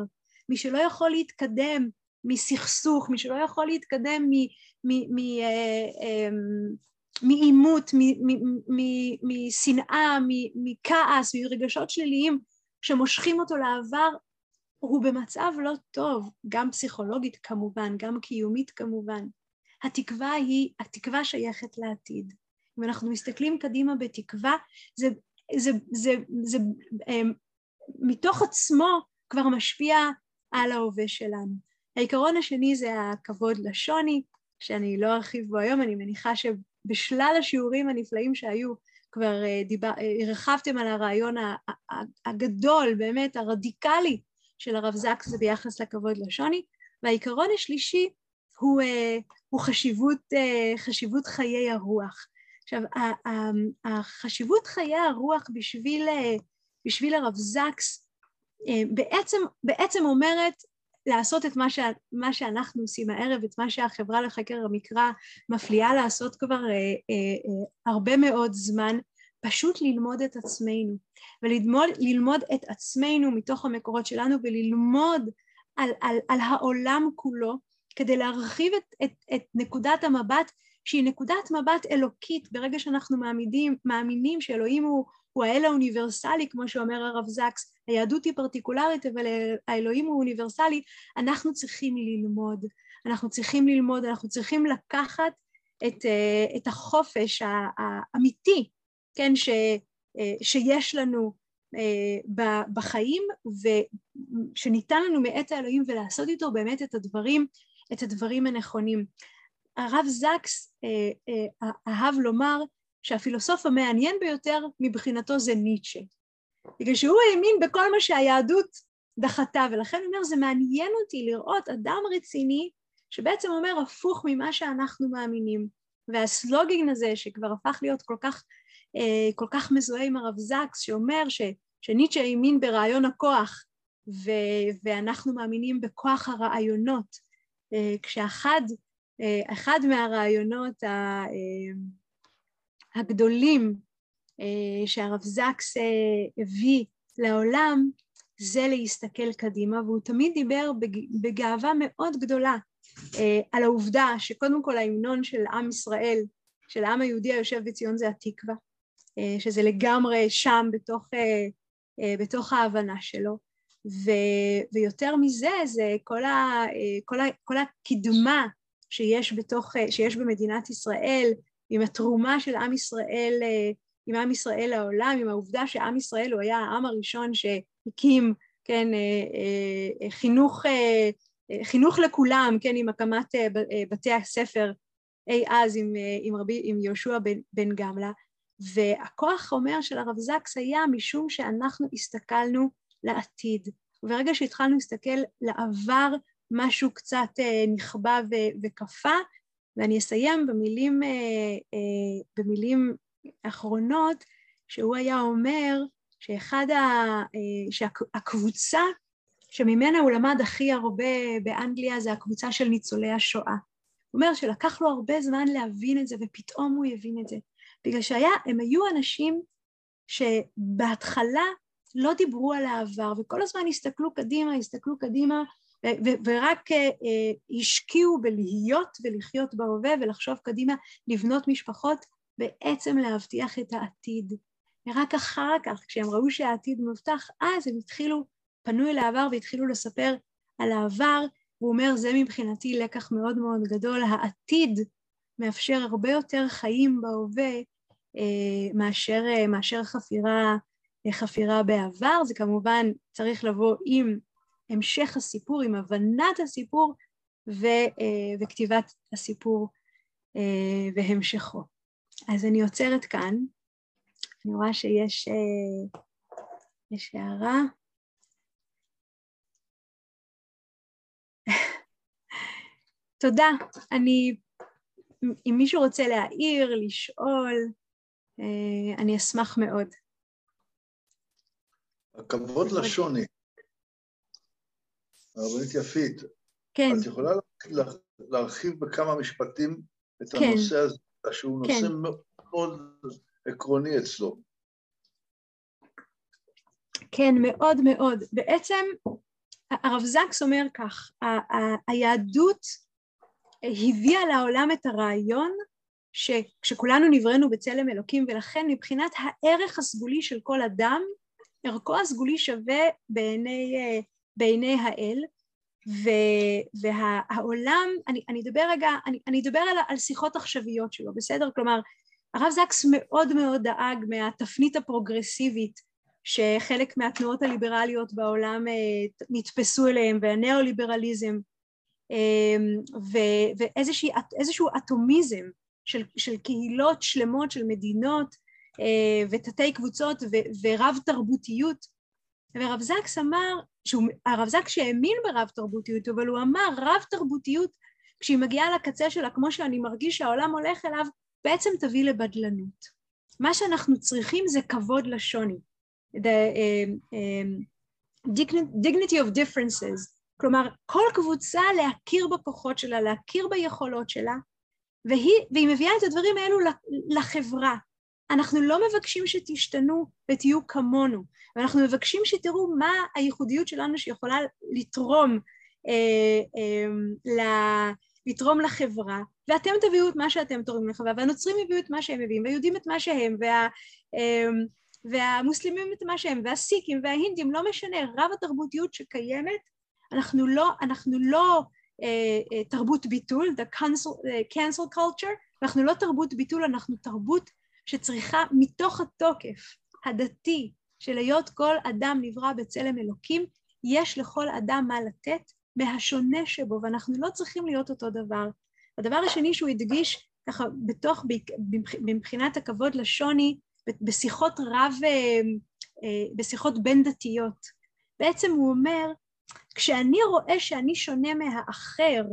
מי שלא יכול להתקדם מסכסוך, מי שלא יכול להתקדם מעימות, משנאה, מכעס, מרגשות שליליים שמושכים אותו לעבר, הוא במצב לא טוב, גם פסיכולוגית כמובן, גם קיומית כמובן. התקווה היא, התקווה שייכת לעתיד. אם אנחנו מסתכלים קדימה בתקווה, זה, זה, זה, זה, זה מתוך עצמו כבר משפיע על ההווה שלנו. העיקרון השני זה הכבוד לשוני, שאני לא ארחיב בו היום, אני מניחה שבשלל השיעורים הנפלאים שהיו כבר אה, דיבר, אה, הרחבתם על הרעיון הגדול, באמת הרדיקלי של הרב זקס ביחס לכבוד לשוני, והעיקרון השלישי הוא, אה, הוא חשיבות, חשיבות חיי הרוח. עכשיו, החשיבות חיי הרוח בשביל, בשביל הרב זקס בעצם, בעצם אומרת לעשות את מה, ש... מה שאנחנו עושים הערב, את מה שהחברה לחקר המקרא מפליאה לעשות כבר אה, אה, אה, הרבה מאוד זמן, פשוט ללמוד את עצמנו, וללמוד את עצמנו מתוך המקורות שלנו וללמוד על, על, על העולם כולו, כדי להרחיב את, את, את נקודת המבט שהיא נקודת מבט אלוקית. ברגע שאנחנו מעמידים, מאמינים שאלוהים הוא, הוא האל האוניברסלי, כמו שאומר הרב זקס, היהדות היא פרטיקולרית אבל האלוהים הוא אוניברסלי, אנחנו צריכים ללמוד, אנחנו צריכים ללמוד, אנחנו צריכים לקחת את, אה, את החופש האמיתי, כן, ש, אה, שיש לנו אה, בחיים ושניתן לנו מאת האלוהים ולעשות איתו באמת את הדברים, את הדברים הנכונים. הרב זקס אהב לומר שהפילוסוף המעניין ביותר מבחינתו זה ניטשה. בגלל שהוא האמין בכל מה שהיהדות דחתה, ולכן הוא אומר, זה מעניין אותי לראות אדם רציני שבעצם אומר הפוך ממה שאנחנו מאמינים. והסלוגינג הזה, שכבר הפך להיות כל כך, אה, כל כך מזוהה עם הרב זקס, שאומר ש, שניטשה האמין ברעיון הכוח, ו, ואנחנו מאמינים בכוח הרעיונות, אה, כשאחד אה, אחד מהרעיונות הגדולים אה, שהרב זקס אה, הביא לעולם זה להסתכל קדימה, והוא תמיד דיבר בגאווה מאוד גדולה אה, על העובדה שקודם כל ההמנון של עם ישראל, של העם היהודי היושב בציון זה התקווה, שזה לגמרי שם בתוך, בתוך ההבנה שלו. ו, ויותר מזה, זה כל, ה, כל, ה, כל הקדמה שיש, בתוך, שיש במדינת ישראל, עם התרומה של עם ישראל, עם עם ישראל לעולם, עם העובדה שעם ישראל הוא היה העם הראשון שהקים, כן, חינוך, חינוך לכולם, כן, עם הקמת בתי הספר אי אז עם, עם, רבי, עם יהושע בן, בן גמלה, והכוח אומר של הרב זקס היה משום שאנחנו הסתכלנו לעתיד. וברגע שהתחלנו להסתכל לעבר, משהו קצת אה, נכבה וקפא, ואני אסיים במילים, אה, אה, במילים אחרונות, שהוא היה אומר שאחד ה... שהקבוצה שממנה הוא למד הכי הרבה באנגליה זה הקבוצה של ניצולי השואה. הוא אומר שלקח לו הרבה זמן להבין את זה, ופתאום הוא הבין את זה. בגלל שהם היו אנשים שבהתחלה לא דיברו על העבר, וכל הזמן הסתכלו קדימה, הסתכלו קדימה, ורק אה, אה, השקיעו בלהיות ולחיות בהווה ולחשוב קדימה, לבנות משפחות, בעצם להבטיח את העתיד. ורק אחר כך, כשהם ראו שהעתיד מבטח, אז הם התחילו, פנו אל העבר והתחילו לספר על העבר, הוא אומר, זה מבחינתי לקח מאוד מאוד גדול, העתיד מאפשר הרבה יותר חיים בהווה אה, מאשר, מאשר חפירה חפירה בעבר, זה כמובן צריך לבוא עם המשך הסיפור, עם הבנת הסיפור ו, אה, וכתיבת הסיפור אה, והמשכו. אז אני עוצרת כאן, אני רואה שיש אה, יש הערה. (laughs) תודה. אני, אם מישהו רוצה להעיר, לשאול, אני אשמח מאוד. הכבוד לשוני. הרבנית יפית. כן. את יכולה להרחיב בכמה משפטים את כן. הנושא הזה, שהוא כן. נושא מאוד עקרוני אצלו. כן, מאוד מאוד. בעצם הרב זקס אומר כך, היהדות הביאה לעולם את הרעיון שכשכולנו נבראנו בצלם אלוקים ולכן מבחינת הערך הסגולי של כל אדם ערכו הסגולי שווה בעיני, אה, בעיני האל, והעולם, אני, אני אדבר רגע, אני, אני אדבר על, על שיחות עכשוויות שלו, בסדר? כלומר, הרב זקס מאוד מאוד דאג מהתפנית הפרוגרסיבית שחלק מהתנועות הליברליות בעולם אה, נתפסו אליהם, והניאו-ליברליזם, אה, ואיזשהו אטומיזם של, של קהילות שלמות, של מדינות, ותתי קבוצות ורב תרבותיות. והרב זקס אמר, שהוא, הרב זקס שהאמין ברב תרבותיות, אבל הוא אמר רב תרבותיות, כשהיא מגיעה לקצה שלה, כמו שאני מרגיש שהעולם הולך אליו, בעצם תביא לבדלנות. מה שאנחנו צריכים זה כבוד לשוני. The, uh, um, dignity of differences, כלומר כל קבוצה להכיר בכוחות שלה, להכיר ביכולות שלה, והיא, והיא מביאה את הדברים האלו לחברה, אנחנו לא מבקשים שתשתנו ותהיו כמונו, ואנחנו מבקשים שתראו מה הייחודיות שלנו שיכולה לתרום, אה, אה, ל, לתרום לחברה, ואתם תביאו את מה שאתם תורמים לחברה, והנוצרים יביאו את מה שהם מביאים, והיהודים את מה שהם, וה, אה, והמוסלמים את מה שהם, והסיקים וההינדים, לא משנה, רב התרבותיות שקיימת, אנחנו לא, אנחנו לא אה, אה, תרבות ביטול, the cancel, uh, cancel culture, אנחנו לא תרבות ביטול, אנחנו תרבות שצריכה מתוך התוקף הדתי של היות כל אדם נברא בצלם אלוקים, יש לכל אדם מה לתת מהשונה שבו, ואנחנו לא צריכים להיות אותו דבר. הדבר השני שהוא הדגיש ככה בתוך, מבחינת הכבוד לשוני, בשיחות רב, אה, אה, בשיחות בין דתיות. בעצם הוא אומר, כשאני רואה שאני שונה מהאחר,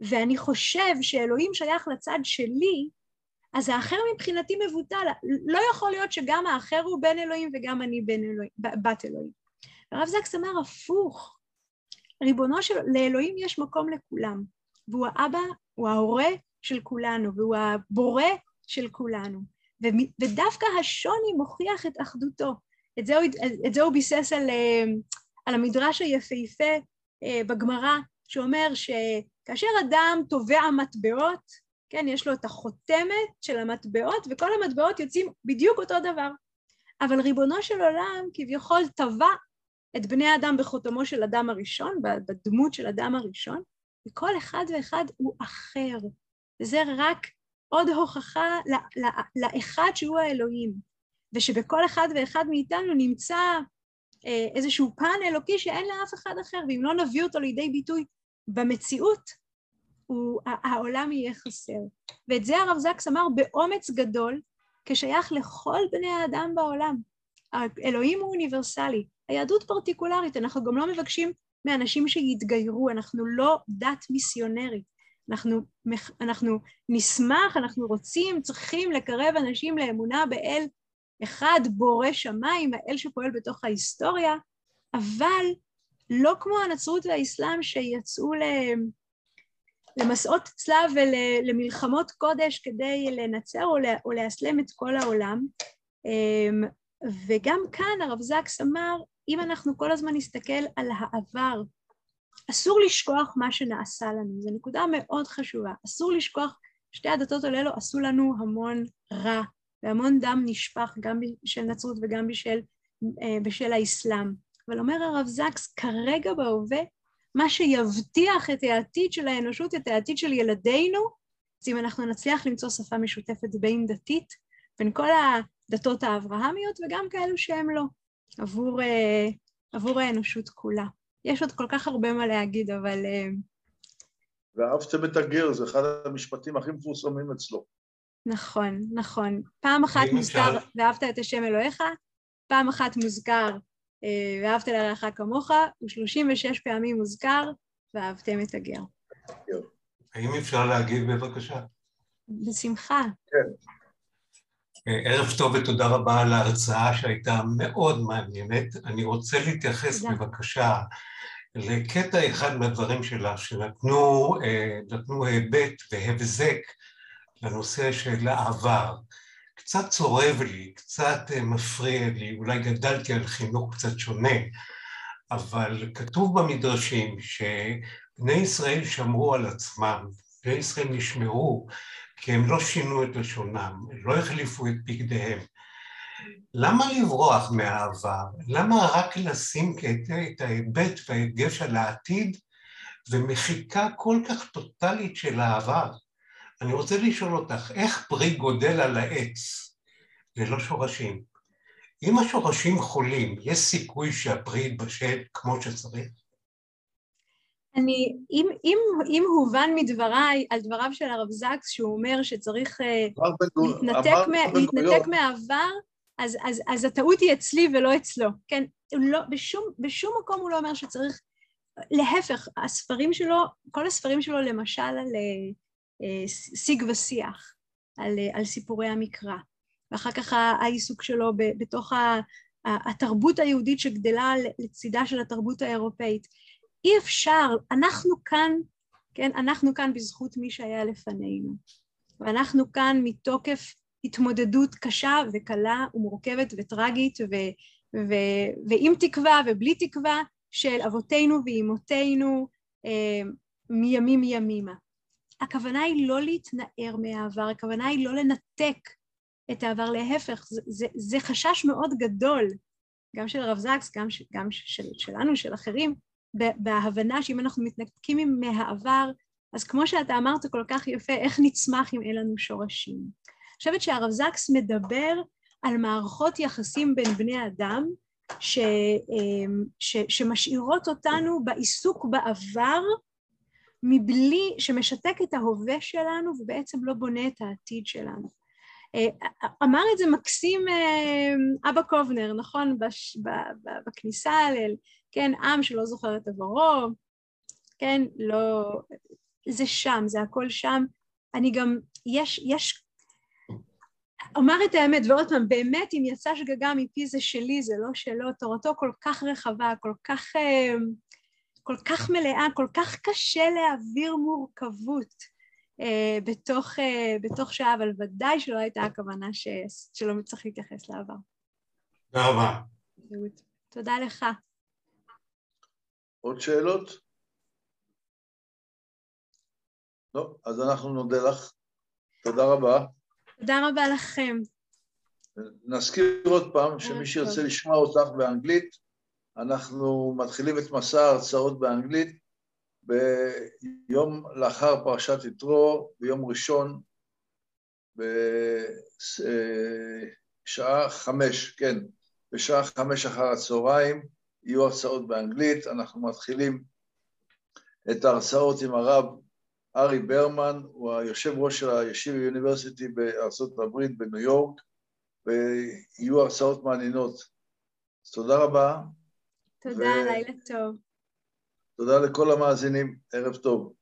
ואני חושב שאלוהים שייך לצד שלי, אז האחר מבחינתי מבוטל. לא יכול להיות שגם האחר הוא בן אלוהים וגם אני בן אלוהים, בת אלוהים. הרב זקס אמר הפוך, ריבונו של... לאלוהים יש מקום לכולם, והוא האבא, הוא ההורה של כולנו, והוא הבורא של כולנו. ודווקא השוני מוכיח את אחדותו. את זה הוא, את זה הוא ביסס על, אה, על המדרש היפהפה אה, בגמרא, שאומר שכאשר אדם תובע מטבעות, כן, יש לו את החותמת של המטבעות, וכל המטבעות יוצאים בדיוק אותו דבר. אבל ריבונו של עולם כביכול טבע את בני האדם בחותמו של אדם הראשון, בדמות של אדם הראשון, וכל אחד ואחד הוא אחר. וזה רק עוד הוכחה לאחד שהוא האלוהים, ושבכל אחד ואחד מאיתנו נמצא אה, איזשהו פן אלוקי שאין לאף אחד אחר, ואם לא נביא אותו לידי ביטוי במציאות, הוא, העולם יהיה חסר. ואת זה הרב זקס אמר באומץ גדול, כשייך לכל בני האדם בעולם. האלוהים הוא אוניברסלי, היהדות פרטיקולרית, אנחנו גם לא מבקשים מאנשים שיתגיירו, אנחנו לא דת מיסיונרית. אנחנו, אנחנו נשמח, אנחנו רוצים, צריכים לקרב אנשים לאמונה באל אחד בורא שמיים, האל שפועל בתוך ההיסטוריה, אבל לא כמו הנצרות והאסלאם שיצאו למסעות צלב ולמלחמות קודש כדי לנצר או לאסלם את כל העולם. אמ, וגם כאן הרב זקס אמר, אם אנחנו כל הזמן נסתכל על העבר, אסור לשכוח מה שנעשה לנו, זו נקודה מאוד חשובה, אסור לשכוח, שתי הדתות האלו עשו לנו המון רע, והמון דם נשפך גם בשל נצרות וגם בשל, אה, בשל האסלאם. אבל אומר הרב זקס, כרגע בהווה, מה שיבטיח את העתיד של האנושות, את העתיד של ילדינו, זה אם אנחנו נצליח למצוא שפה משותפת בין דתית, בין כל הדתות האברהמיות וגם כאלו שהם לא, עבור, אה, עבור האנושות כולה. יש עוד כל כך הרבה מה להגיד, אבל... אה, ואהבתם את הגר, זה אחד המשפטים הכי מפורסמים אצלו. נכון, נכון. פעם אחת מוזכר ואהבת את השם אלוהיך, פעם אחת מוזכר ואהבת לרעך כמוך, ו-36 פעמים מוזכר ואהבתם את הגר. האם אפשר להגיב בבקשה? בשמחה. כן. אה, ערב טוב ותודה רבה על ההרצאה שהייתה מאוד מעניינת. אני רוצה להתייחס תודה. בבקשה לקטע אחד מהדברים שלה, שנתנו אה, היבט והבזק לנושא של העבר. קצת צורב לי, קצת אה, מפריע לי, אולי גדלתי על חינוך קצת שונה, אבל כתוב במדרשים שבני ישראל שמרו על עצמם, בני ישראל נשמרו כי הם לא שינו את לשונם, לא החליפו את בגדיהם. למה לברוח מהעבר? למה רק לשים את ההיבט וההדגש על העתיד ומחיקה כל כך טוטאלית של העבר? אני רוצה לשאול אותך, איך פרי גודל על העץ ללא שורשים? אם השורשים חולים, יש סיכוי שהפרי יתבשל כמו שצריך? אני, אם, אם, אם הובן מדבריי על דבריו של הרב זקס, שהוא אומר שצריך uh, להתנתק, מה, להתנתק מהעבר, אז, אז, אז הטעות היא אצלי ולא אצלו, כן? לא, בשום, בשום מקום הוא לא אומר שצריך, להפך, הספרים שלו, כל הספרים שלו למשל על uh, שיג ושיח, על, uh, על סיפורי המקרא, ואחר כך העיסוק שלו בתוך התרבות היהודית שגדלה לצידה של התרבות האירופאית. אי אפשר, אנחנו כאן, כן, אנחנו כאן בזכות מי שהיה לפנינו, ואנחנו כאן מתוקף התמודדות קשה וקלה ומורכבת וטרגית ו, ו, ועם תקווה ובלי תקווה של אבותינו ואימותינו אה, מימים ימימה. הכוונה היא לא להתנער מהעבר, הכוונה היא לא לנתק את העבר, להפך, זה, זה, זה חשש מאוד גדול, גם של הרב זקס, גם, גם של, שלנו, של אחרים, בהבנה שאם אנחנו מתנתקים מהעבר, אז כמו שאתה אמרת כל כך יפה, איך נצמח אם אין לנו שורשים? אני חושבת שהרב זקס מדבר על מערכות יחסים בין בני אדם ש, אמ, ש, שמשאירות אותנו בעיסוק בעבר מבלי, שמשתק את ההווה שלנו ובעצם לא בונה את העתיד שלנו. אה, אמר את זה מקסים אה, אבא קובנר, נכון? בש, ב, ב, בכניסה ל... כן, עם שלא זוכר את עברו, כן, לא... זה שם, זה הכל שם. אני גם, יש, יש... אומר את האמת, ועוד פעם, באמת, אם יצאה שגגה מפי זה שלי, זה לא שלו, תורתו כל כך רחבה, כל כך, אה, כל כך מלאה, כל כך קשה להעביר מורכבות. אה, בתוך, אה, בתוך שעה, אבל ודאי שלא הייתה הכוונה ש, שלא צריך להתייחס לעבר. תודה רבה. תודה לך. עוד שאלות? לא, אז אנחנו נודה לך. תודה רבה. תודה רבה לכם. נזכיר עוד פעם שמי שירצה לשמוע אותך באנגלית, אנחנו מתחילים את מסע ההרצאות באנגלית ביום לאחר פרשת יתרו, ביום ראשון, בשעה חמש, כן, בשעה חמש אחר הצהריים, יהיו הרצאות באנגלית. אנחנו מתחילים את ההרצאות עם הרב ארי ברמן, הוא היושב ראש של הישיב יוניברסיטי בארצות הברית בניו יורק, ויהיו הרצאות מעניינות. אז תודה רבה. תודה, ו... לילה טוב. תודה לכל המאזינים, ערב טוב.